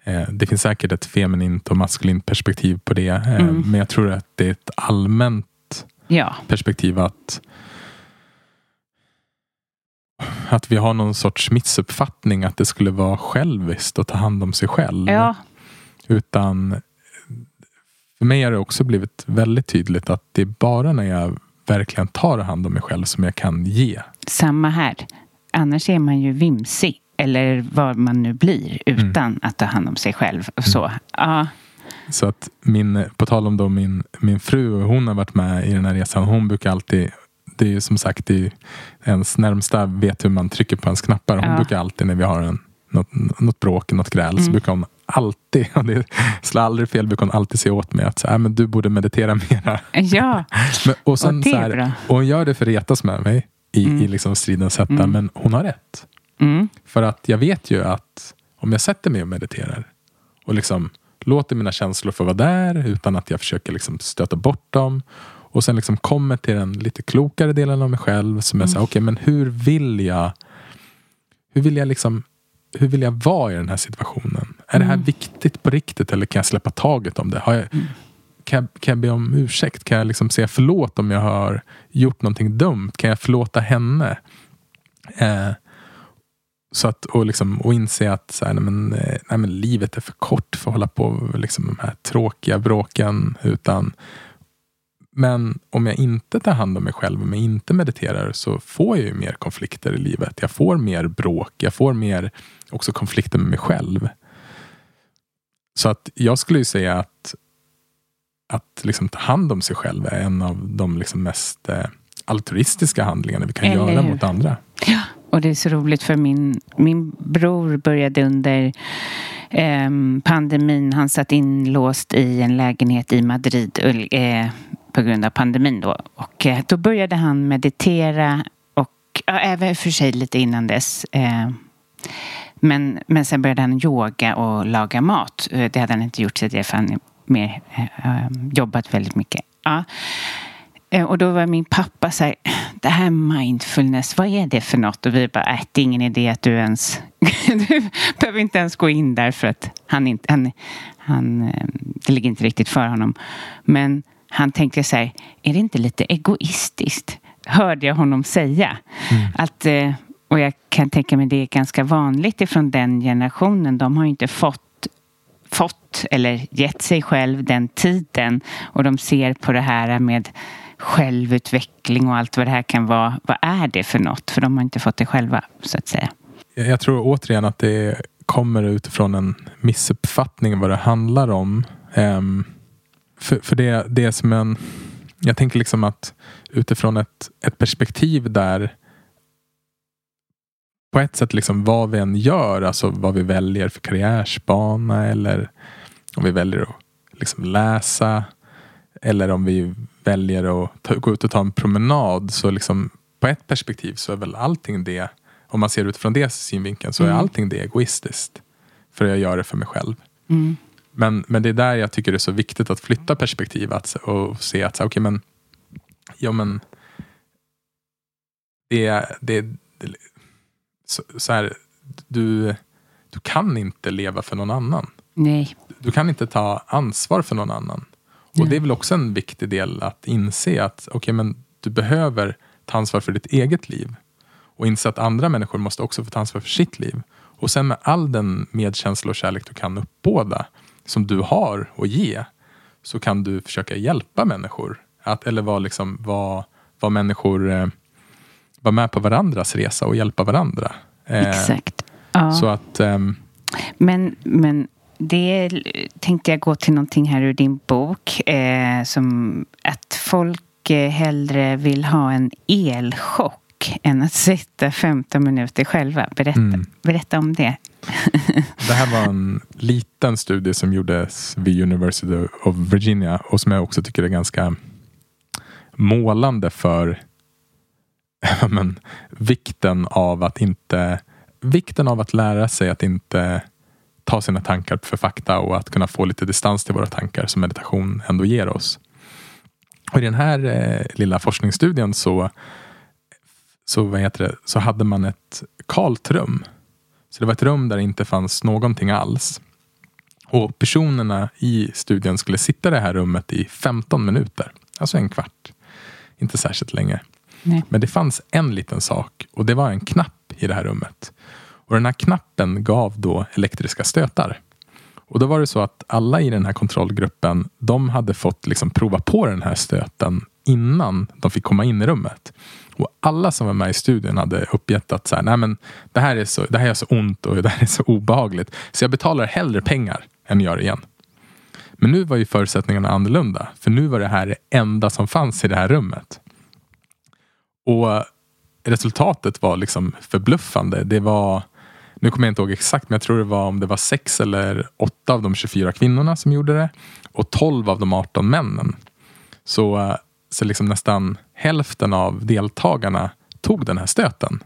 eh, det finns säkert ett feminint och maskulint perspektiv på det. Eh, mm. Men jag tror att det är ett allmänt ja. perspektiv att att vi har någon sorts missuppfattning att det skulle vara själviskt att ta hand om sig själv. Ja. Utan för mig har det också blivit väldigt tydligt att det är bara när jag verkligen tar hand om mig själv som jag kan ge. Samma här. Annars är man ju vimsig. Eller vad man nu blir utan mm. att ta hand om sig själv. Och så. Mm. Ja. Så att min, på tal om då min, min fru, hon har varit med i den här resan. Hon brukar alltid det är ju som sagt det ens närmsta vet hur man trycker på ens knappar. Hon ja. brukar alltid när vi har en, något, något bråk, något gräl, mm. så brukar hon alltid, och det slår aldrig fel, brukar hon alltid säga åt mig att så här, men du borde meditera mera. Ja, men, och, sen, och det är bra. Och hon gör det för att retas med mig i, mm. i liksom stridens hetta, mm. men hon har rätt. Mm. För att jag vet ju att om jag sätter mig och mediterar och liksom låter mina känslor få vara där utan att jag försöker liksom stöta bort dem och sen liksom kommer till den lite klokare delen av mig själv som är mm. så okej okay, men hur vill jag hur vill jag liksom hur vill jag vara i den här situationen? Är det här mm. viktigt på riktigt eller kan jag släppa taget om det? Har jag, mm. kan, jag, kan jag be om ursäkt? Kan jag liksom säga förlåt om jag har gjort någonting dumt? Kan jag förlåta henne? Eh, så att, och, liksom, och inse att så här, nej, men, eh, nej, men, livet är för kort för att hålla på med liksom, de här tråkiga bråken. Utan, men om jag inte tar hand om mig själv, om jag inte mediterar så får jag ju mer konflikter i livet. Jag får mer bråk, jag får mer också konflikter med mig själv. Så att jag skulle ju säga att att liksom ta hand om sig själv är en av de liksom mest eh, altruistiska handlingarna vi kan Eller göra mot andra. Ja, och det är så roligt för min, min bror började under eh, pandemin. Han satt inlåst i en lägenhet i Madrid eh, på grund av pandemin då. Och eh, då började han meditera och ja, även för sig lite innan dess. Eh, men, men sen började han yoga och laga mat. Eh, det hade han inte gjort tidigare för han mer, eh, ehm, jobbat väldigt mycket. Ja. Och då var min pappa så här, det här mindfulness, vad är det för något? Och vi bara, äh, det är ingen idé att du ens, du behöver inte ens gå in där för att han inte, han, han, det ligger inte riktigt för honom. Men han tänkte så här, är det inte lite egoistiskt? Hörde jag honom säga. Mm. Att, och jag kan tänka mig det är ganska vanligt ifrån den generationen. De har ju inte fått fått eller gett sig själv den tiden och de ser på det här med självutveckling och allt vad det här kan vara. Vad är det för något? För de har inte fått det själva så att säga. Jag tror återigen att det kommer utifrån en missuppfattning vad det handlar om. Um, för, för det, det är som en... Jag tänker liksom att utifrån ett, ett perspektiv där på ett sätt liksom vad vi än gör, alltså vad vi väljer för karriärsbana eller om vi väljer att liksom läsa eller om vi väljer att ta, gå ut och ta en promenad så liksom på ett perspektiv så är väl allting det, om man ser utifrån det synvinkeln, så mm. är allting det egoistiskt. För jag gör det för mig själv. Mm. Men, men det är där jag tycker det är så viktigt att flytta perspektiv att, och se att, okej okay, men, ja men, det, det, det så, så här, du, du kan inte leva för någon annan. Nej. Du kan inte ta ansvar för någon annan. Och det är väl också en viktig del att inse att okay, men du behöver ta ansvar för ditt eget liv. Och inse att andra människor måste också få ta ansvar för sitt liv. Och sen med all den medkänsla och kärlek du kan uppbåda, som du har att ge, så kan du försöka hjälpa människor. Att, eller vara liksom, var, var människor eh, vara med på varandras resa och hjälpa varandra. Eh, Exakt. Ja. Så att, um... men, men det tänkte jag gå till någonting här ur din bok. Eh, som att folk eh, hellre vill ha en elchock än att sitta 15 minuter själva. Berätta, mm. berätta om det. det här var en liten studie som gjordes vid University of Virginia och som jag också tycker är ganska målande för men, vikten av att inte vikten av att lära sig att inte ta sina tankar för fakta och att kunna få lite distans till våra tankar som meditation ändå ger oss. Och I den här eh, lilla forskningsstudien så, så, vad heter det, så hade man ett kalt rum. Så det var ett rum där det inte fanns någonting alls. Och personerna i studien skulle sitta i det här rummet i 15 minuter. Alltså en kvart. Inte särskilt länge. Nej. Men det fanns en liten sak och det var en knapp i det här rummet. Och den här knappen gav då elektriska stötar. Och då var det så att alla i den här kontrollgruppen, de hade fått liksom prova på den här stöten innan de fick komma in i rummet. Och alla som var med i studien hade uppgett att så här, Nej, men det, här är så, det här är så ont och det här är så obehagligt. Så jag betalar hellre pengar än gör det igen. Men nu var ju förutsättningarna annorlunda. För nu var det här det enda som fanns i det här rummet. Och resultatet var liksom förbluffande. Det var, nu kommer jag inte ihåg exakt, men jag tror det var om det var sex eller åtta av de 24 kvinnorna som gjorde det och 12 av de 18 männen. Så, eh, så liksom nästan hälften av deltagarna tog den här stöten.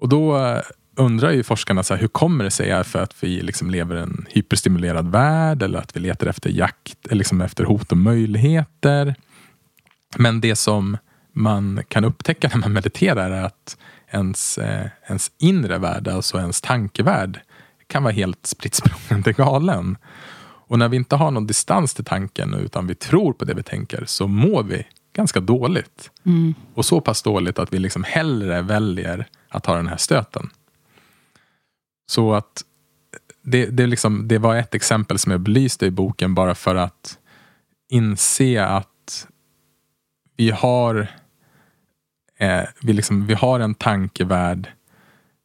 Och då eh, undrar ju forskarna så här, hur kommer det sig? För att vi liksom lever i en hyperstimulerad värld eller att vi letar efter jakt, eh, liksom efter hot och möjligheter. Men det som man kan upptäcka när man mediterar är att ens, eh, ens inre värld, alltså ens tankevärld, kan vara helt spritt galen. Och när vi inte har någon distans till tanken utan vi tror på det vi tänker så mår vi ganska dåligt. Mm. Och så pass dåligt att vi liksom hellre väljer att ta den här stöten. Så att det, det, liksom, det var ett exempel som jag belyste i boken bara för att inse att vi har eh, vi, liksom, vi har en tankevärld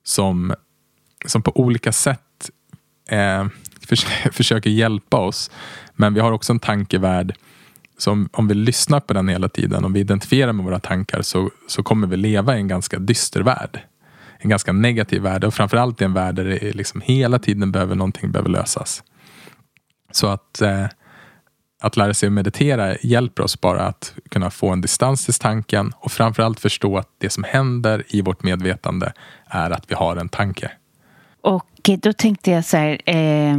som, som på olika sätt eh, försöker hjälpa oss. Men vi har också en tankevärld som om vi lyssnar på den hela tiden, om vi identifierar med våra tankar så, så kommer vi leva i en ganska dyster värld. En ganska negativ värld och framförallt i en värld där det liksom hela tiden behöver någonting behöver lösas. Så att eh, att lära sig att meditera hjälper oss bara att kunna få en distans till tanken och framförallt förstå att det som händer i vårt medvetande är att vi har en tanke Och då tänkte jag så här, eh,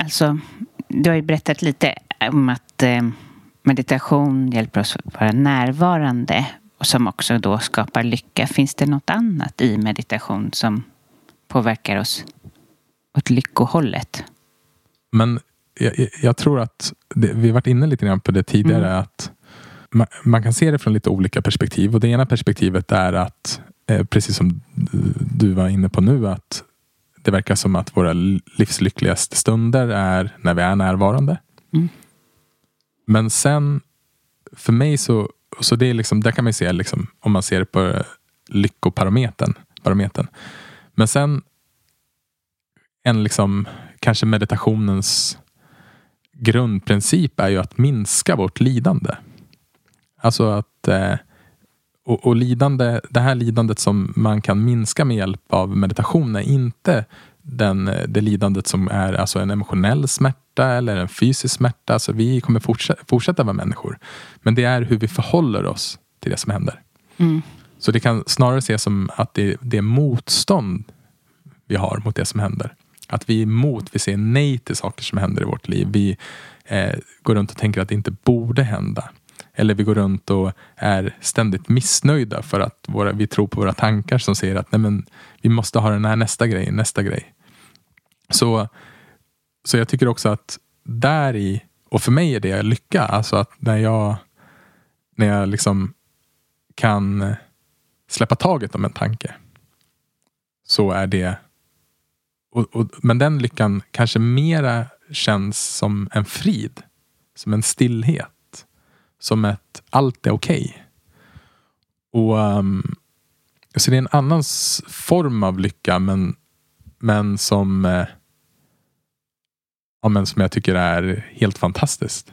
alltså du har ju berättat lite om att eh, meditation hjälper oss att vara närvarande och som också då skapar lycka. Finns det något annat i meditation som påverkar oss åt lyckohållet? Men jag, jag tror att det, vi har varit inne lite grann på det tidigare. Mm. att man, man, kan se det från lite olika perspektiv. Och Det ena perspektivet är att, eh, precis som du var inne på nu, att det verkar som att våra livslyckligaste stunder är när vi är närvarande. Mm. Men sen, för mig så, så det är liksom, där kan man se, liksom, om man ser på lyckoparametern. Parametern. Men sen en liksom, kanske meditationens grundprincip är ju att minska vårt lidande. Alltså att eh, och, och, lidande, det här lidandet som man kan minska med hjälp av meditation är inte den, det lidandet som är alltså en emotionell smärta eller en fysisk smärta. Alltså vi kommer fortsätta, fortsätta vara människor. Men det är hur vi förhåller oss till det som händer. Mm. Så det kan snarare ses som att det, det är motstånd vi har mot det som händer. Att vi är emot, vi säger nej till saker som händer i vårt liv. Vi eh, går runt och tänker att det inte borde hända. Eller vi går runt och är ständigt missnöjda för att våra, vi tror på våra tankar som säger att nej men, vi måste ha den här nästa grej, nästa grej. Så, så jag tycker också att där i, och för mig är det lycka, alltså att när jag, när jag liksom kan släppa taget om en tanke. Så är det och, och, men den lyckan kanske mera känns som en frid. Som en stillhet. Som ett allt är okej. Okay. um, ehm, så det är en annan form av lycka men, men som eh, ja, men som jag tycker är helt fantastiskt.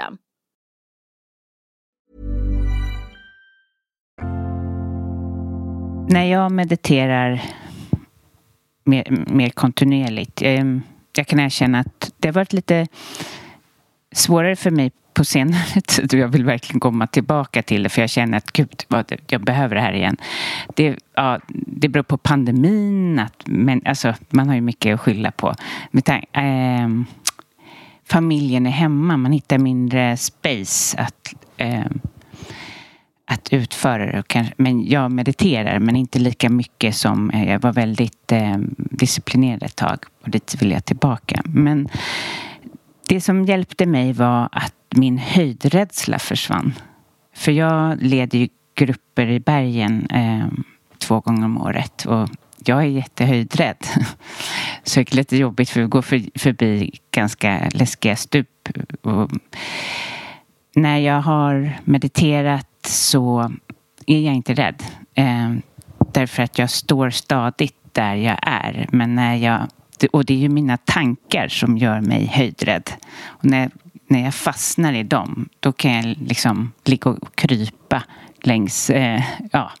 System. När jag mediterar mer, mer kontinuerligt, jag, jag kan erkänna att det har varit lite svårare för mig på senare tid och jag vill verkligen komma tillbaka till det för jag känner att gud, vad, jag behöver det här igen. Det, ja, det beror på pandemin, att, men, alltså, man har ju mycket att skylla på. Med, äh, familjen är hemma. Man hittar mindre space att, eh, att utföra det. Men jag mediterar, men inte lika mycket som eh, jag var väldigt eh, disciplinerad ett tag. Och dit vill jag tillbaka. Men det som hjälpte mig var att min höjdrädsla försvann. För jag leder ju grupper i bergen eh, två gånger om året. Och jag är jättehöjdrädd. Så det är lite jobbigt för vi går förbi ganska läskiga stup. Och när jag har mediterat så är jag inte rädd. Eh, därför att jag står stadigt där jag är. Men när jag, och det är ju mina tankar som gör mig höjdrädd. Och när, när jag fastnar i dem, då kan jag liksom ligga och krypa längs, eh, ja,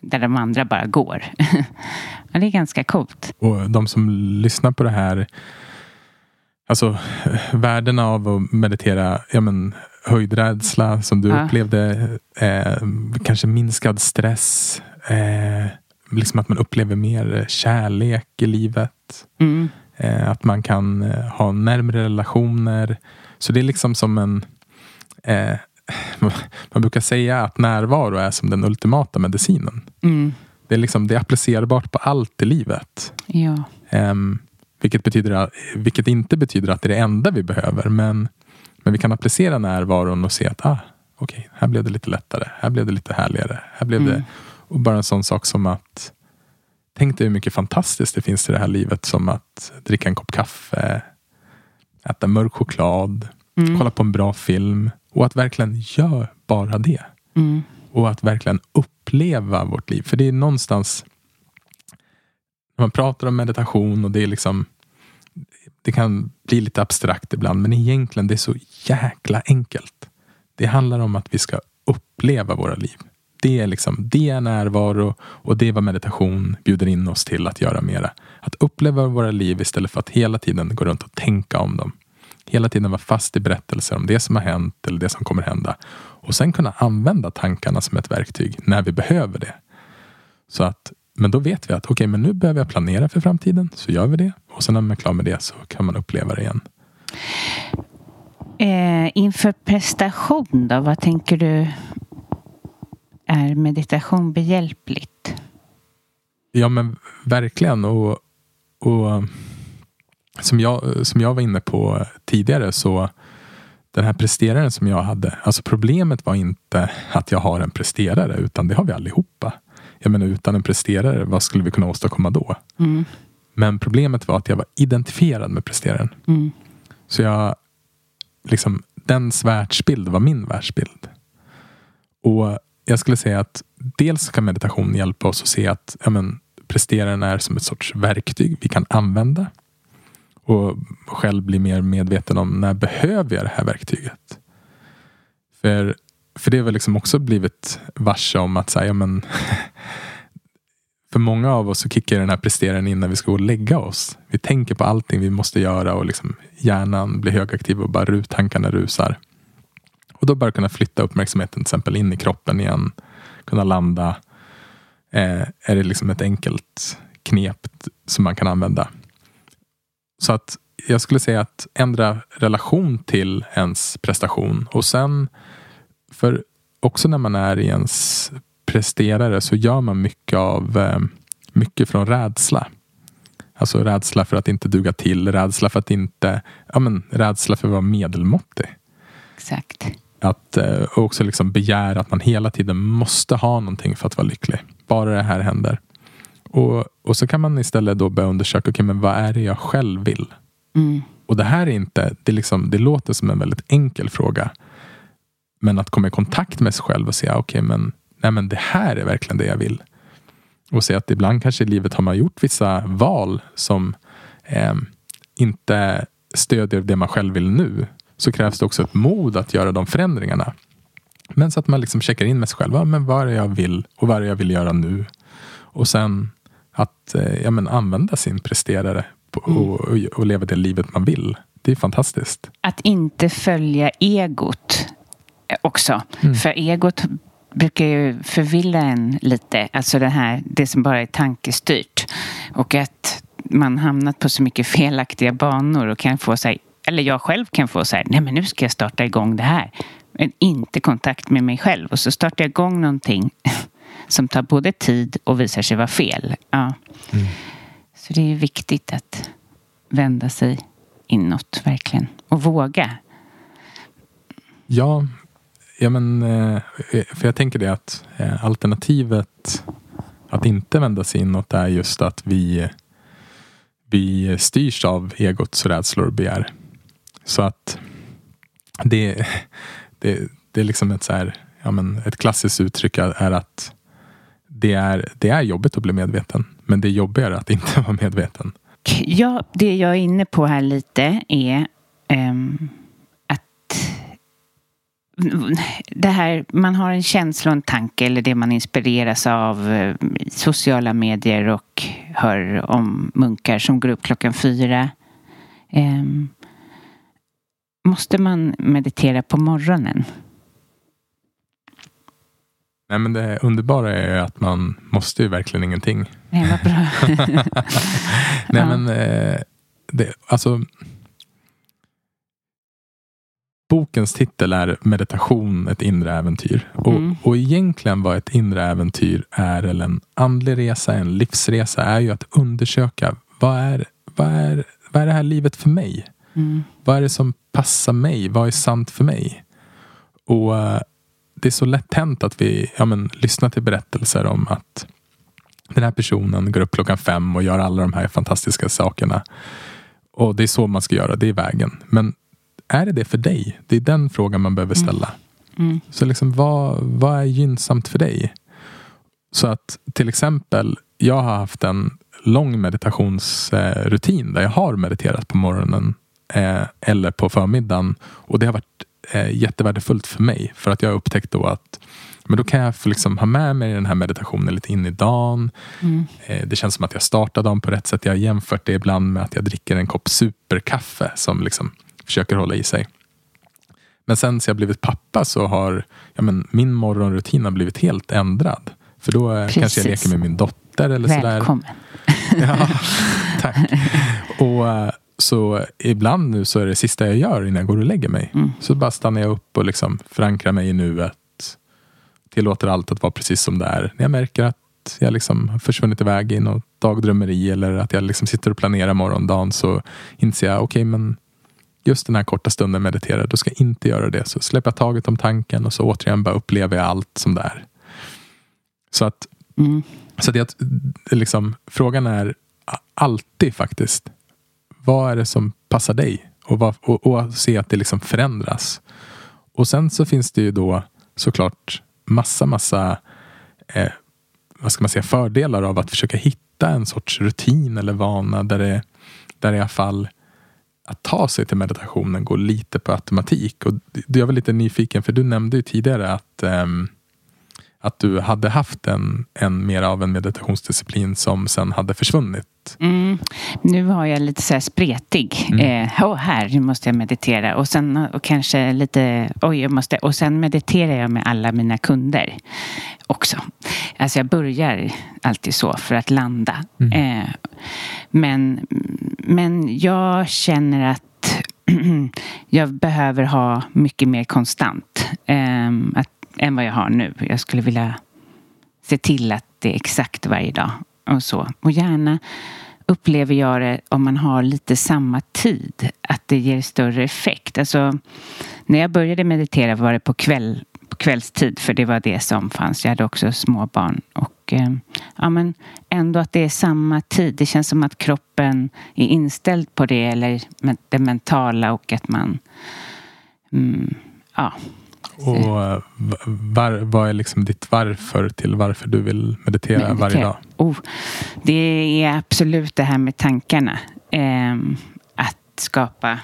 där de andra bara går. ja, det är ganska coolt. Och de som lyssnar på det här Alltså värdena av att meditera, ja men höjdrädsla som du ja. upplevde, eh, kanske minskad stress, eh, liksom att man upplever mer kärlek i livet. Mm. Eh, att man kan eh, ha närmre relationer. Så det är liksom som en eh, man brukar säga att närvaro är som den ultimata medicinen. Mm. Det, är liksom, det är applicerbart på allt i livet. Ja. Um, vilket, betyder, vilket inte betyder att det är det enda vi behöver. Men, men vi kan applicera närvaron och se att ah, okej, okay, här blev det lite lättare. Här blev det lite härligare. Här blev mm. det, och bara en sån sak som att Tänk dig hur mycket fantastiskt det finns i det här livet som att dricka en kopp kaffe, äta mörk choklad, mm. kolla på en bra film och att verkligen göra bara det. Mm. Och att verkligen uppleva vårt liv. För det är någonstans när man pratar om meditation och det är liksom det kan bli lite abstrakt ibland men egentligen det är så jäkla enkelt. Det handlar om att vi ska uppleva våra liv. Det är, liksom, det är närvaro och det är vad meditation bjuder in oss till att göra mera. Att uppleva våra liv istället för att hela tiden gå runt och tänka om dem. Hela tiden vara fast i berättelser om det som har hänt eller det som kommer hända. Och sen kunna använda tankarna som ett verktyg när vi behöver det. Så att, men då vet vi att okej, okay, men nu behöver jag planera för framtiden. Så gör vi det. Och sen när man är klar med det så kan man uppleva det igen. Eh, inför prestation då, vad tänker du är meditation behjälpligt? Ja men verkligen. Och, och som, jag, som jag var inne på tidigare så den här presteraren som jag hade. Alltså problemet var inte att jag har en presterare utan det har vi allihopa. Jag menar utan en presterare, vad skulle vi kunna åstadkomma då? Mm. Men problemet var att jag var identifierad med presteraren. Mm. Så jag, liksom, dens världsbild var min världsbild. Och jag skulle säga att dels kan meditation hjälpa oss att se att ja, men, presteraren är som ett sorts verktyg vi kan använda. Och själv bli mer medveten om när behöver jag det här verktyget? För, för det har väl liksom också blivit varse om att säga, ja, men, för många av oss så kickar den här presteraren in när vi ska gå och lägga oss. Vi tänker på allting vi måste göra och liksom hjärnan blir högaktiv och bara tankarna rusar. Och då bara kunna flytta uppmärksamheten till exempel in i kroppen igen. Kunna landa. Eh, är det liksom ett enkelt knep som man kan använda. Så att jag skulle säga att ändra relation till ens prestation och sen för också när man är i ens presterare så gör man mycket av eh, mycket från rädsla. Alltså rädsla för att inte duga till, rädsla för att inte, ja men rädsla för att vara medelmåttig. Exakt. Att eh, också liksom begära att man hela tiden måste ha någonting för att vara lycklig. Bara det här händer. Och, och så kan man istället då börja undersöka, okay, men vad är det jag själv vill? Mm. Och det här är inte, det, liksom, det låter som en väldigt enkel fråga. Men att komma i kontakt med sig själv och säga, okej okay, men, nej, men det här är verkligen det jag vill. Och se att ibland kanske i livet har man gjort vissa val som eh, inte stödjer det man själv vill nu så krävs det också ett mod att göra de förändringarna. Men så att man liksom checkar in med sig själv. Ja, men vad är det jag vill och vad är det jag vill göra nu? Och sen att eh, ja, men använda sin presterare och, mm. och, och leva det livet man vill. Det är fantastiskt. Att inte följa egot också. Mm. För egot brukar ju förvilla en lite. Alltså det här, det som bara är tankestyrt. Och att man hamnat på så mycket felaktiga banor och kan få sig eller jag själv kan få så här, nej men nu ska jag starta igång det här. Men inte kontakt med mig själv. Och så startar jag igång någonting som tar både tid och visar sig vara fel. Ja. Mm. Så det är viktigt att vända sig inåt verkligen. Och våga. Ja, ja men, eh, för jag tänker det att eh, alternativet att inte vända sig inåt är just att vi, vi styrs av egots rädslor och begär. Så att det, det, det är liksom ett så här, ja, men ett klassiskt uttryck är att det är, det är jobbigt att bli medveten. Men det är jobbigare att inte vara medveten. Ja, det jag är inne på här lite är um, att det här, man har en känsla och en tanke eller det man inspireras av i sociala medier och hör om munkar som går upp klockan fyra. Um, måste man meditera på morgonen? Nej, men det underbara är att man måste ju verkligen ingenting. Nej, vad bra. Nej, ja. men eh, det, alltså. Bokens titel är Meditation, ett inre äventyr. Och, mm. och egentligen vad ett inre äventyr är, eller en andlig resa, en livsresa, är ju att undersöka vad är, vad är, vad är det här livet för mig? Mm. Vad är det som passar mig? Vad är sant för mig? Och eh, det är så lätt hänt att vi ja, men, lyssnar till berättelser om att den här personen går upp klockan fem och gör alla de här fantastiska sakerna. Och det är så man ska göra, det är vägen. Men är det det för dig? Det är den frågan man behöver mm. ställa. Mm. Mm. Så liksom, vad, vad är gynnsamt för dig? Så att till exempel, jag har haft en lång meditationsrutin där jag har mediterat på morgonen eh, eller på förmiddagen. Och det har varit eh, jättevärdefullt för mig. För att jag har upptäckt då att men då kan jag liksom ha med mig den här meditationen lite in i dagen. Mm. Eh, det känns som att jag startar dagen på rätt sätt. Jag har jämfört det ibland med att jag dricker en kopp superkaffe som liksom försöker hålla i sig. Men sen så jag blivit pappa så har ja, men min morgonrutin har blivit helt ändrad. För då Precis. kanske jag leker med min dotter eller Välkommen. sådär. Ja, tack. Och eh, så ibland nu så är det sista jag gör innan jag går och lägger mig. Mm. Så bara stannar jag upp och liksom förankrar mig i nuet. Tillåter allt att vara precis som det är. När jag märker att jag liksom har försvunnit iväg i något dagdrömmeri eller att jag liksom sitter och planerar morgondagen så inser jag, okej okay, men just den här korta stunden mediterar, då ska jag inte göra det. Så släpper jag taget om tanken och så återigen bara upplever jag allt som det är. Så att, mm. så att jag, liksom, frågan är alltid faktiskt, vad är det som passar dig? Och, vad, och, och se att det liksom förändras. Och sen så finns det ju då såklart massa, massa eh, vad ska man säga, fördelar av att försöka hitta en sorts rutin eller vana där det, där i alla fall att ta sig till meditationen går lite på automatik. Och jag var lite nyfiken, för du nämnde ju tidigare att um, att du hade haft en, en mer av en meditationsdisciplin som sen hade försvunnit? Mm. Nu var jag lite så här spretig. Mm. Eh, oh, här, nu måste jag meditera. Och sen och kanske lite, oj, jag måste. Och sen mediterar jag med alla mina kunder också. Alltså jag börjar alltid så för att landa. Mm. Eh, men, men jag känner att jag behöver ha mycket mer konstant. Eh, att än vad jag har nu. Jag skulle vilja se till att det är exakt varje dag och så. Och gärna upplever jag det om man har lite samma tid, att det ger större effekt. Alltså, när jag började meditera var det på, kväll, på kvällstid, för det var det som fanns. Jag hade också småbarn. Och, eh, ja, men ändå att det är samma tid. Det känns som att kroppen är inställd på det, eller det mentala och att man... Mm, ja, och eh, var, vad är liksom ditt varför till varför du vill meditera, meditera. varje dag? Oh, det är absolut det här med tankarna. Eh, att skapa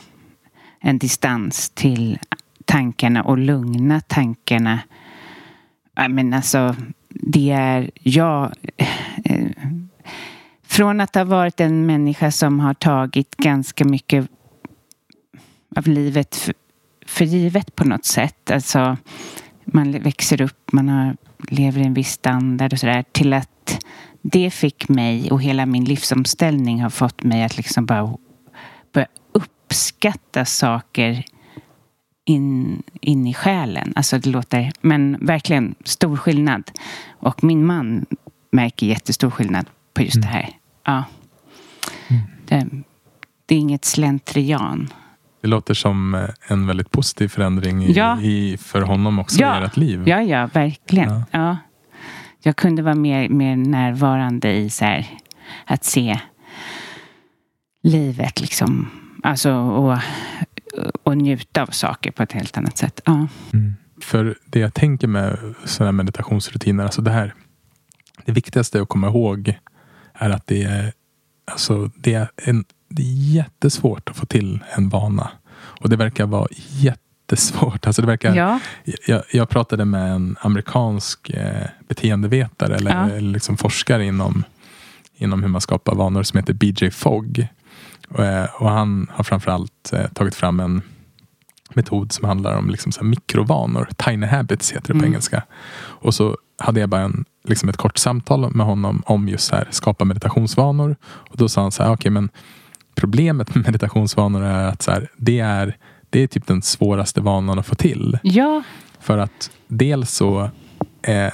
en distans till tankarna och lugna tankarna. Men alltså, det är jag. Eh, från att ha varit en människa som har tagit ganska mycket av livet för givet på något sätt. Alltså, man växer upp, man har, lever i en viss standard och sådär. Till att det fick mig och hela min livsomställning har fått mig att liksom bara börja uppskatta saker in, in i själen. Alltså det låter, men verkligen stor skillnad. Och min man märker jättestor skillnad på just mm. det här. Ja. Mm. Det, det är inget slentrian. Det låter som eh, en väldigt positiv förändring i, ja. i för honom också ja. i ert liv. Ja, ja, verkligen. Ja. ja. Jag kunde vara mer, mer närvarande i så här, att se livet liksom. Alltså, och, och njuta av saker på ett helt annat sätt. Ja. Mm. för det jag tänker med sådana här meditationsrutiner, alltså det här. Det viktigaste att komma ihåg är att det är, alltså det är, en, det är jättesvårt att få till en vana. Och det verkar vara jättesvårt. Alltså det verkar, Ja. jag, jag pratade med en amerikansk eh, beteendevetare eller, Ja. eller liksom forskare inom, inom hur man skapar vanor som heter BJ Fogg. Och, eh, och han har framförallt eh, tagit fram en metod som handlar om liksom så mikrovanor. Tiny habits heter det på Mm. engelska. Och så hade jag bara en, liksom ett kort samtal med honom om just så här, skapa meditationsvanor. Och då sa han så här, okej men problemet med meditationsvanor är att så här, det, är, det är typ den svåraste vanan att få till. Ja, För att dels så eh,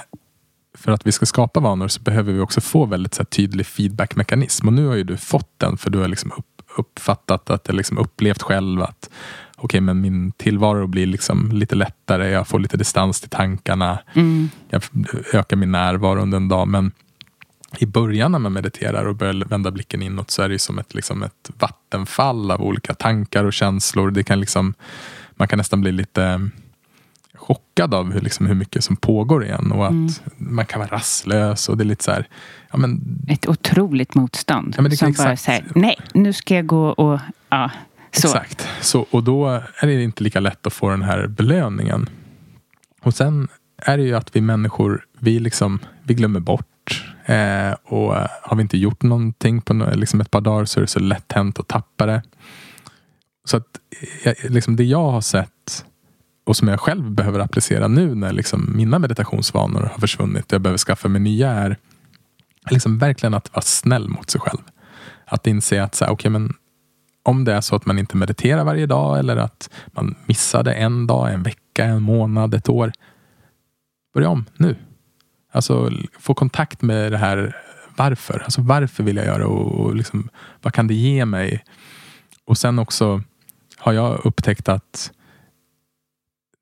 för att vi ska skapa vanor så behöver vi också få väldigt så här, tydlig feedbackmekanism. Och nu har ju du fått den för du har liksom upp, uppfattat att, eller liksom upplevt själv att okej, men min tillvaro blir liksom lite lättare. Jag får lite distans till tankarna. mm, Jag ökar min närvaro under en dag. Men i början när man mediterar och börjar vända blicken inåt så är det som ett, liksom ett vattenfall av olika tankar och känslor. Det kan liksom, man kan nästan bli lite chockad av hur, liksom, hur mycket som pågår igen. Och att Mm. man kan vara rastlös och det är lite så här, ja men ett otroligt motstånd. Ja, men det som bara exakt- säger, nej, nu ska jag gå och... Ja, så. Exakt. Så, och då är det inte lika lätt att få den här belöningen. Och sen är det ju att vi människor, vi, liksom, vi glömmer bort. Eh, och eh, har vi inte gjort någonting på liksom ett par dagar så är det så lätt hänt att tappa det. Så att eh, eh, liksom det jag har sett och som jag själv behöver applicera nu när liksom mina meditationsvanor har försvunnit och jag behöver skaffa mig nya är liksom verkligen att vara snäll mot sig själv. Att inse att så här, okay, men om det är så att man inte mediterar varje dag eller att man missade en dag, en vecka, en månad, ett år. Börja om nu. Alltså få kontakt med det här varför. Alltså varför vill jag göra och, och liksom, vad kan det ge mig? Och sen också har jag upptäckt att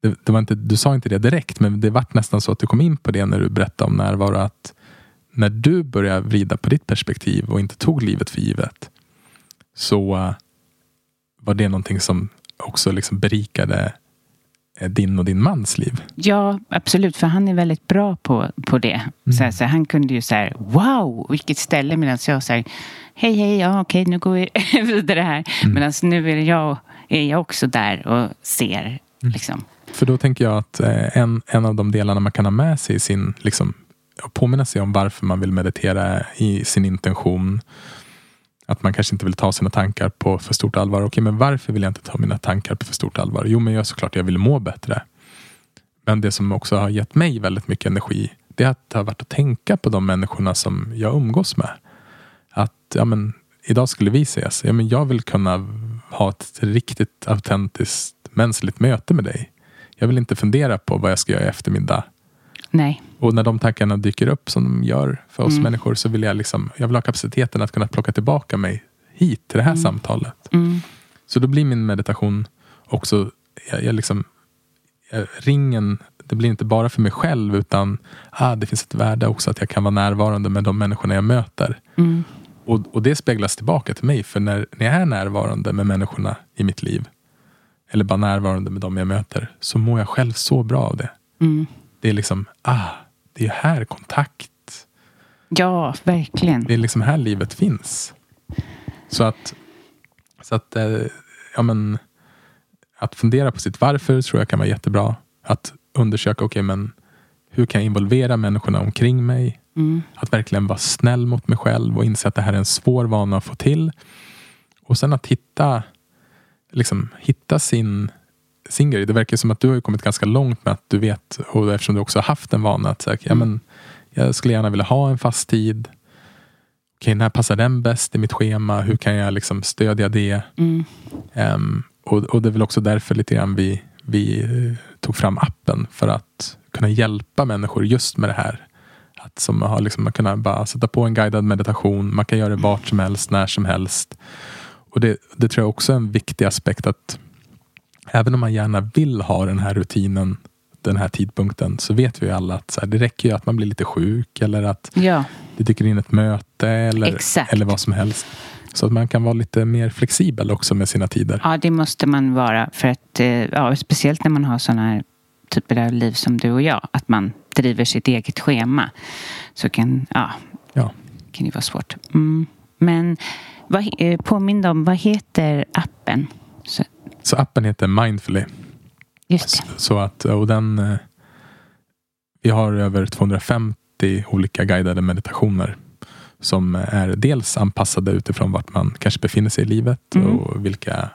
det, det var inte, du sa inte det direkt, men det vart nästan så att du kom in på det när du berättade om närvaro. Att när du började vrida på ditt perspektiv och inte tog livet för givet så äh, var det någonting som också liksom berikade din och din mans liv. Ja, absolut. För han är väldigt bra på, på det. Så, här, så han kunde ju säga wow, vilket ställe. Medan jag säger hej, hej, ja okej, nu går vi vidare här. Medan nu är jag, är jag också där och ser. Liksom. För då tänker jag att eh, en, en av de delarna man kan ha med sig i sin, liksom, påminna sig om varför man vill meditera i sin intention. Att man kanske inte vill ta sina tankar på för stort allvar. Okej, men varför vill jag inte ta mina tankar på för stort allvar? Jo, men jag såklart jag vill må bättre. Men det som också har gett mig väldigt mycket energi, det är att det har varit att tänka på de människorna som jag umgås med. Att, ja men, idag skulle vi ses. Ja, men jag vill kunna ha ett riktigt autentiskt mänskligt möte med dig. Jag vill inte fundera på vad jag ska göra i eftermiddag. Nej. Och när de tankarna dyker upp som de gör för oss Mm. människor så vill jag, liksom, jag vill ha kapaciteten att kunna plocka tillbaka mig hit till det här samtalet. Mm. Så då blir min meditation också, jag, jag liksom, jag, ringen, det blir inte bara för mig själv utan ah, det finns ett värde också att jag kan vara närvarande med de människorna jag möter. Mm. Och, och det speglas tillbaka till mig. För när, när jag är närvarande med människorna i mitt liv eller bara närvarande med dem jag möter så mår jag själv så bra av det. Det är liksom, ah, det är här kontakt Ja, verkligen. det är liksom här livet finns. Så att, så att, eh, ja, men, att fundera på sitt varför tror jag kan vara jättebra. Att undersöka, okej men hur kan jag involvera människorna omkring mig? Mm. Att verkligen vara snäll mot mig själv och inse att det här är en svår vana att få till. Och sen att hitta, liksom, hitta sin, sin grej. Det verkar som att du har kommit ganska långt med att du vet, och eftersom du också har haft en vana, att säga, ja, men, jag skulle gärna vilja ha en fast tid. Okej, när passar den bäst i mitt schema? Hur kan jag liksom stödja det? Mm. Ehm, och, och det är väl också därför lite grann vi, vi eh, tog fram appen för att kunna hjälpa människor just med det här. Att som har liksom, man kan bara sätta på en guidad meditation. Man kan göra det vart som helst, när som helst. Och det, det tror jag också är en viktig aspekt att även om man gärna vill ha den här rutinen den här tidpunkten så vet vi ju alla att så här, det räcker ju att man blir lite sjuk eller att Ja, det dyker in ett möte eller, Exakt. eller vad som helst. Så att man kan vara lite mer flexibel också med sina tider. ja, det måste man vara. För att, eh, ja, speciellt när man har sådana här typer av liv som du och jag. Att man driver sitt eget schema. Så kan, ja, Ja. kan det vara svårt. Mm. Men vad, eh, påminn om, vad heter appen? Så, appen heter Mindfully. just det. Så att, och den, eh, vi har över 250 olika guidade meditationer som är dels anpassade utifrån vart man kanske befinner sig i livet Mm. och vilka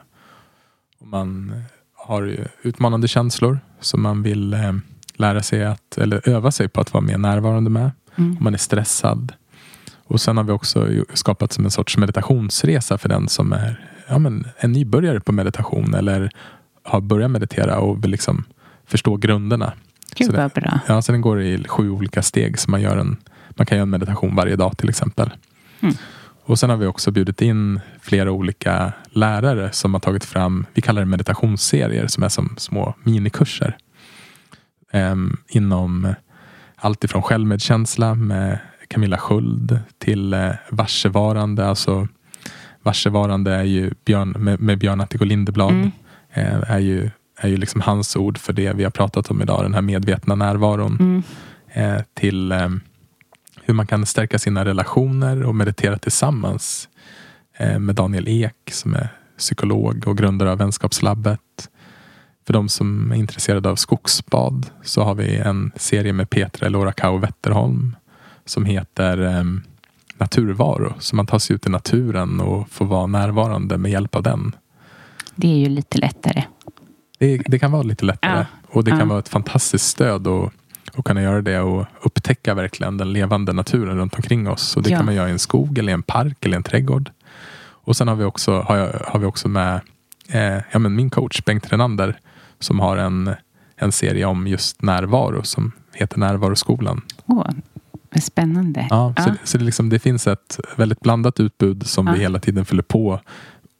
om man har utmanande känslor som man vill eh, lära sig att, eller öva sig på att vara mer närvarande med. Mm. Om man är stressad. Och sen har vi också skapat som en sorts meditationsresa för den som är ja, men en nybörjare på meditation eller har börjat meditera och vill liksom förstå grunderna. Gud Så det- vad bra. Ja, så den går i sju olika steg. Så man, gör en, man kan göra en meditation varje dag till exempel. Mm. Och sen har vi också bjudit in flera olika lärare som har tagit fram, vi kallar det meditationsserier som är som små minikurser. Ehm, inom allt ifrån självmedkänsla med Camilla Sköld till eh, varsevarande. Alltså varsevarande är ju Björn, med, med Björn Attiko Lindeblad. Mm. Eh, är ju, är ju liksom hans ord för det vi har pratat om idag. Den här medvetna närvaron. Mm. Eh, till eh, hur man kan stärka sina relationer och meditera tillsammans. Med Daniel Ek som är psykolog och grundare av Vänskapslabbet. För de som är intresserade av skogsbad så har vi en serie med Petra Elora Kau Wetterholm som heter eh, Naturvaro. Så man tar sig ut i naturen och får vara närvarande med hjälp av den. Det är ju lite lättare. Det, det kan vara lite lättare. Ja. Och det kan Ja. vara ett fantastiskt stöd att, att kunna göra det och upptäcka verkligen den levande naturen runt omkring oss. Och det Ja. kan man göra i en skog eller i en park eller i en trädgård. Och sen har vi också, har jag, har vi också med eh, ja, men min coach Bengt Renander som har en, en serie om just närvaro som heter Närvaroskolan. Åh, vad spännande. Ja, Så, Ja. så det, liksom, det finns ett väldigt blandat utbud som Ja. vi hela tiden fyller på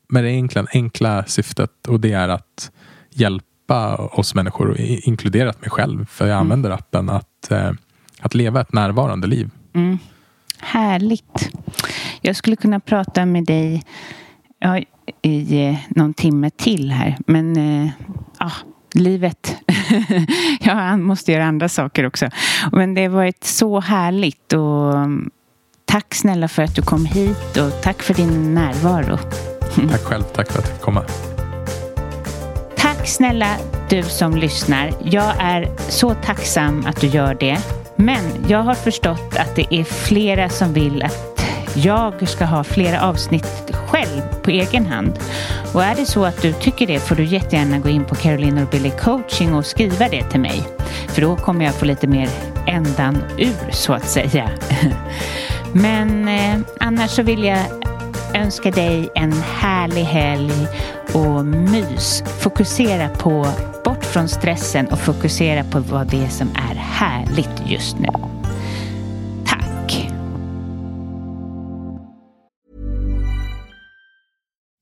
med det enkla, enkla syftet och det är att hjälpa oss människor, inkluderat mig själv, för jag använder appen, att, eh, att leva ett närvarande liv. Mm. Härligt. Jag skulle kunna prata med dig ja, i någon timme till här. Men eh, ja, livet. ja, han måste göra andra saker också. Men det har varit så härligt. Och mm, tack snälla för att du kom hit och tack för din närvaro. Tack själv, tack för att jag fick komma. Tack snälla du som lyssnar. Jag är så tacksam att du gör det. Men jag har förstått att det är flera som vill att jag ska ha flera avsnitt själv på egen hand. Och är det så att du tycker det får du jättegärna gå in på Caroline och Billy coaching och skriva det till mig. För då kommer jag få lite mer ändan ur så att säga. Men eh, annars så vill jag önska dig en härlig helg och mys. Fokusera på bort från stressen och fokusera på vad det är som är härligt just nu.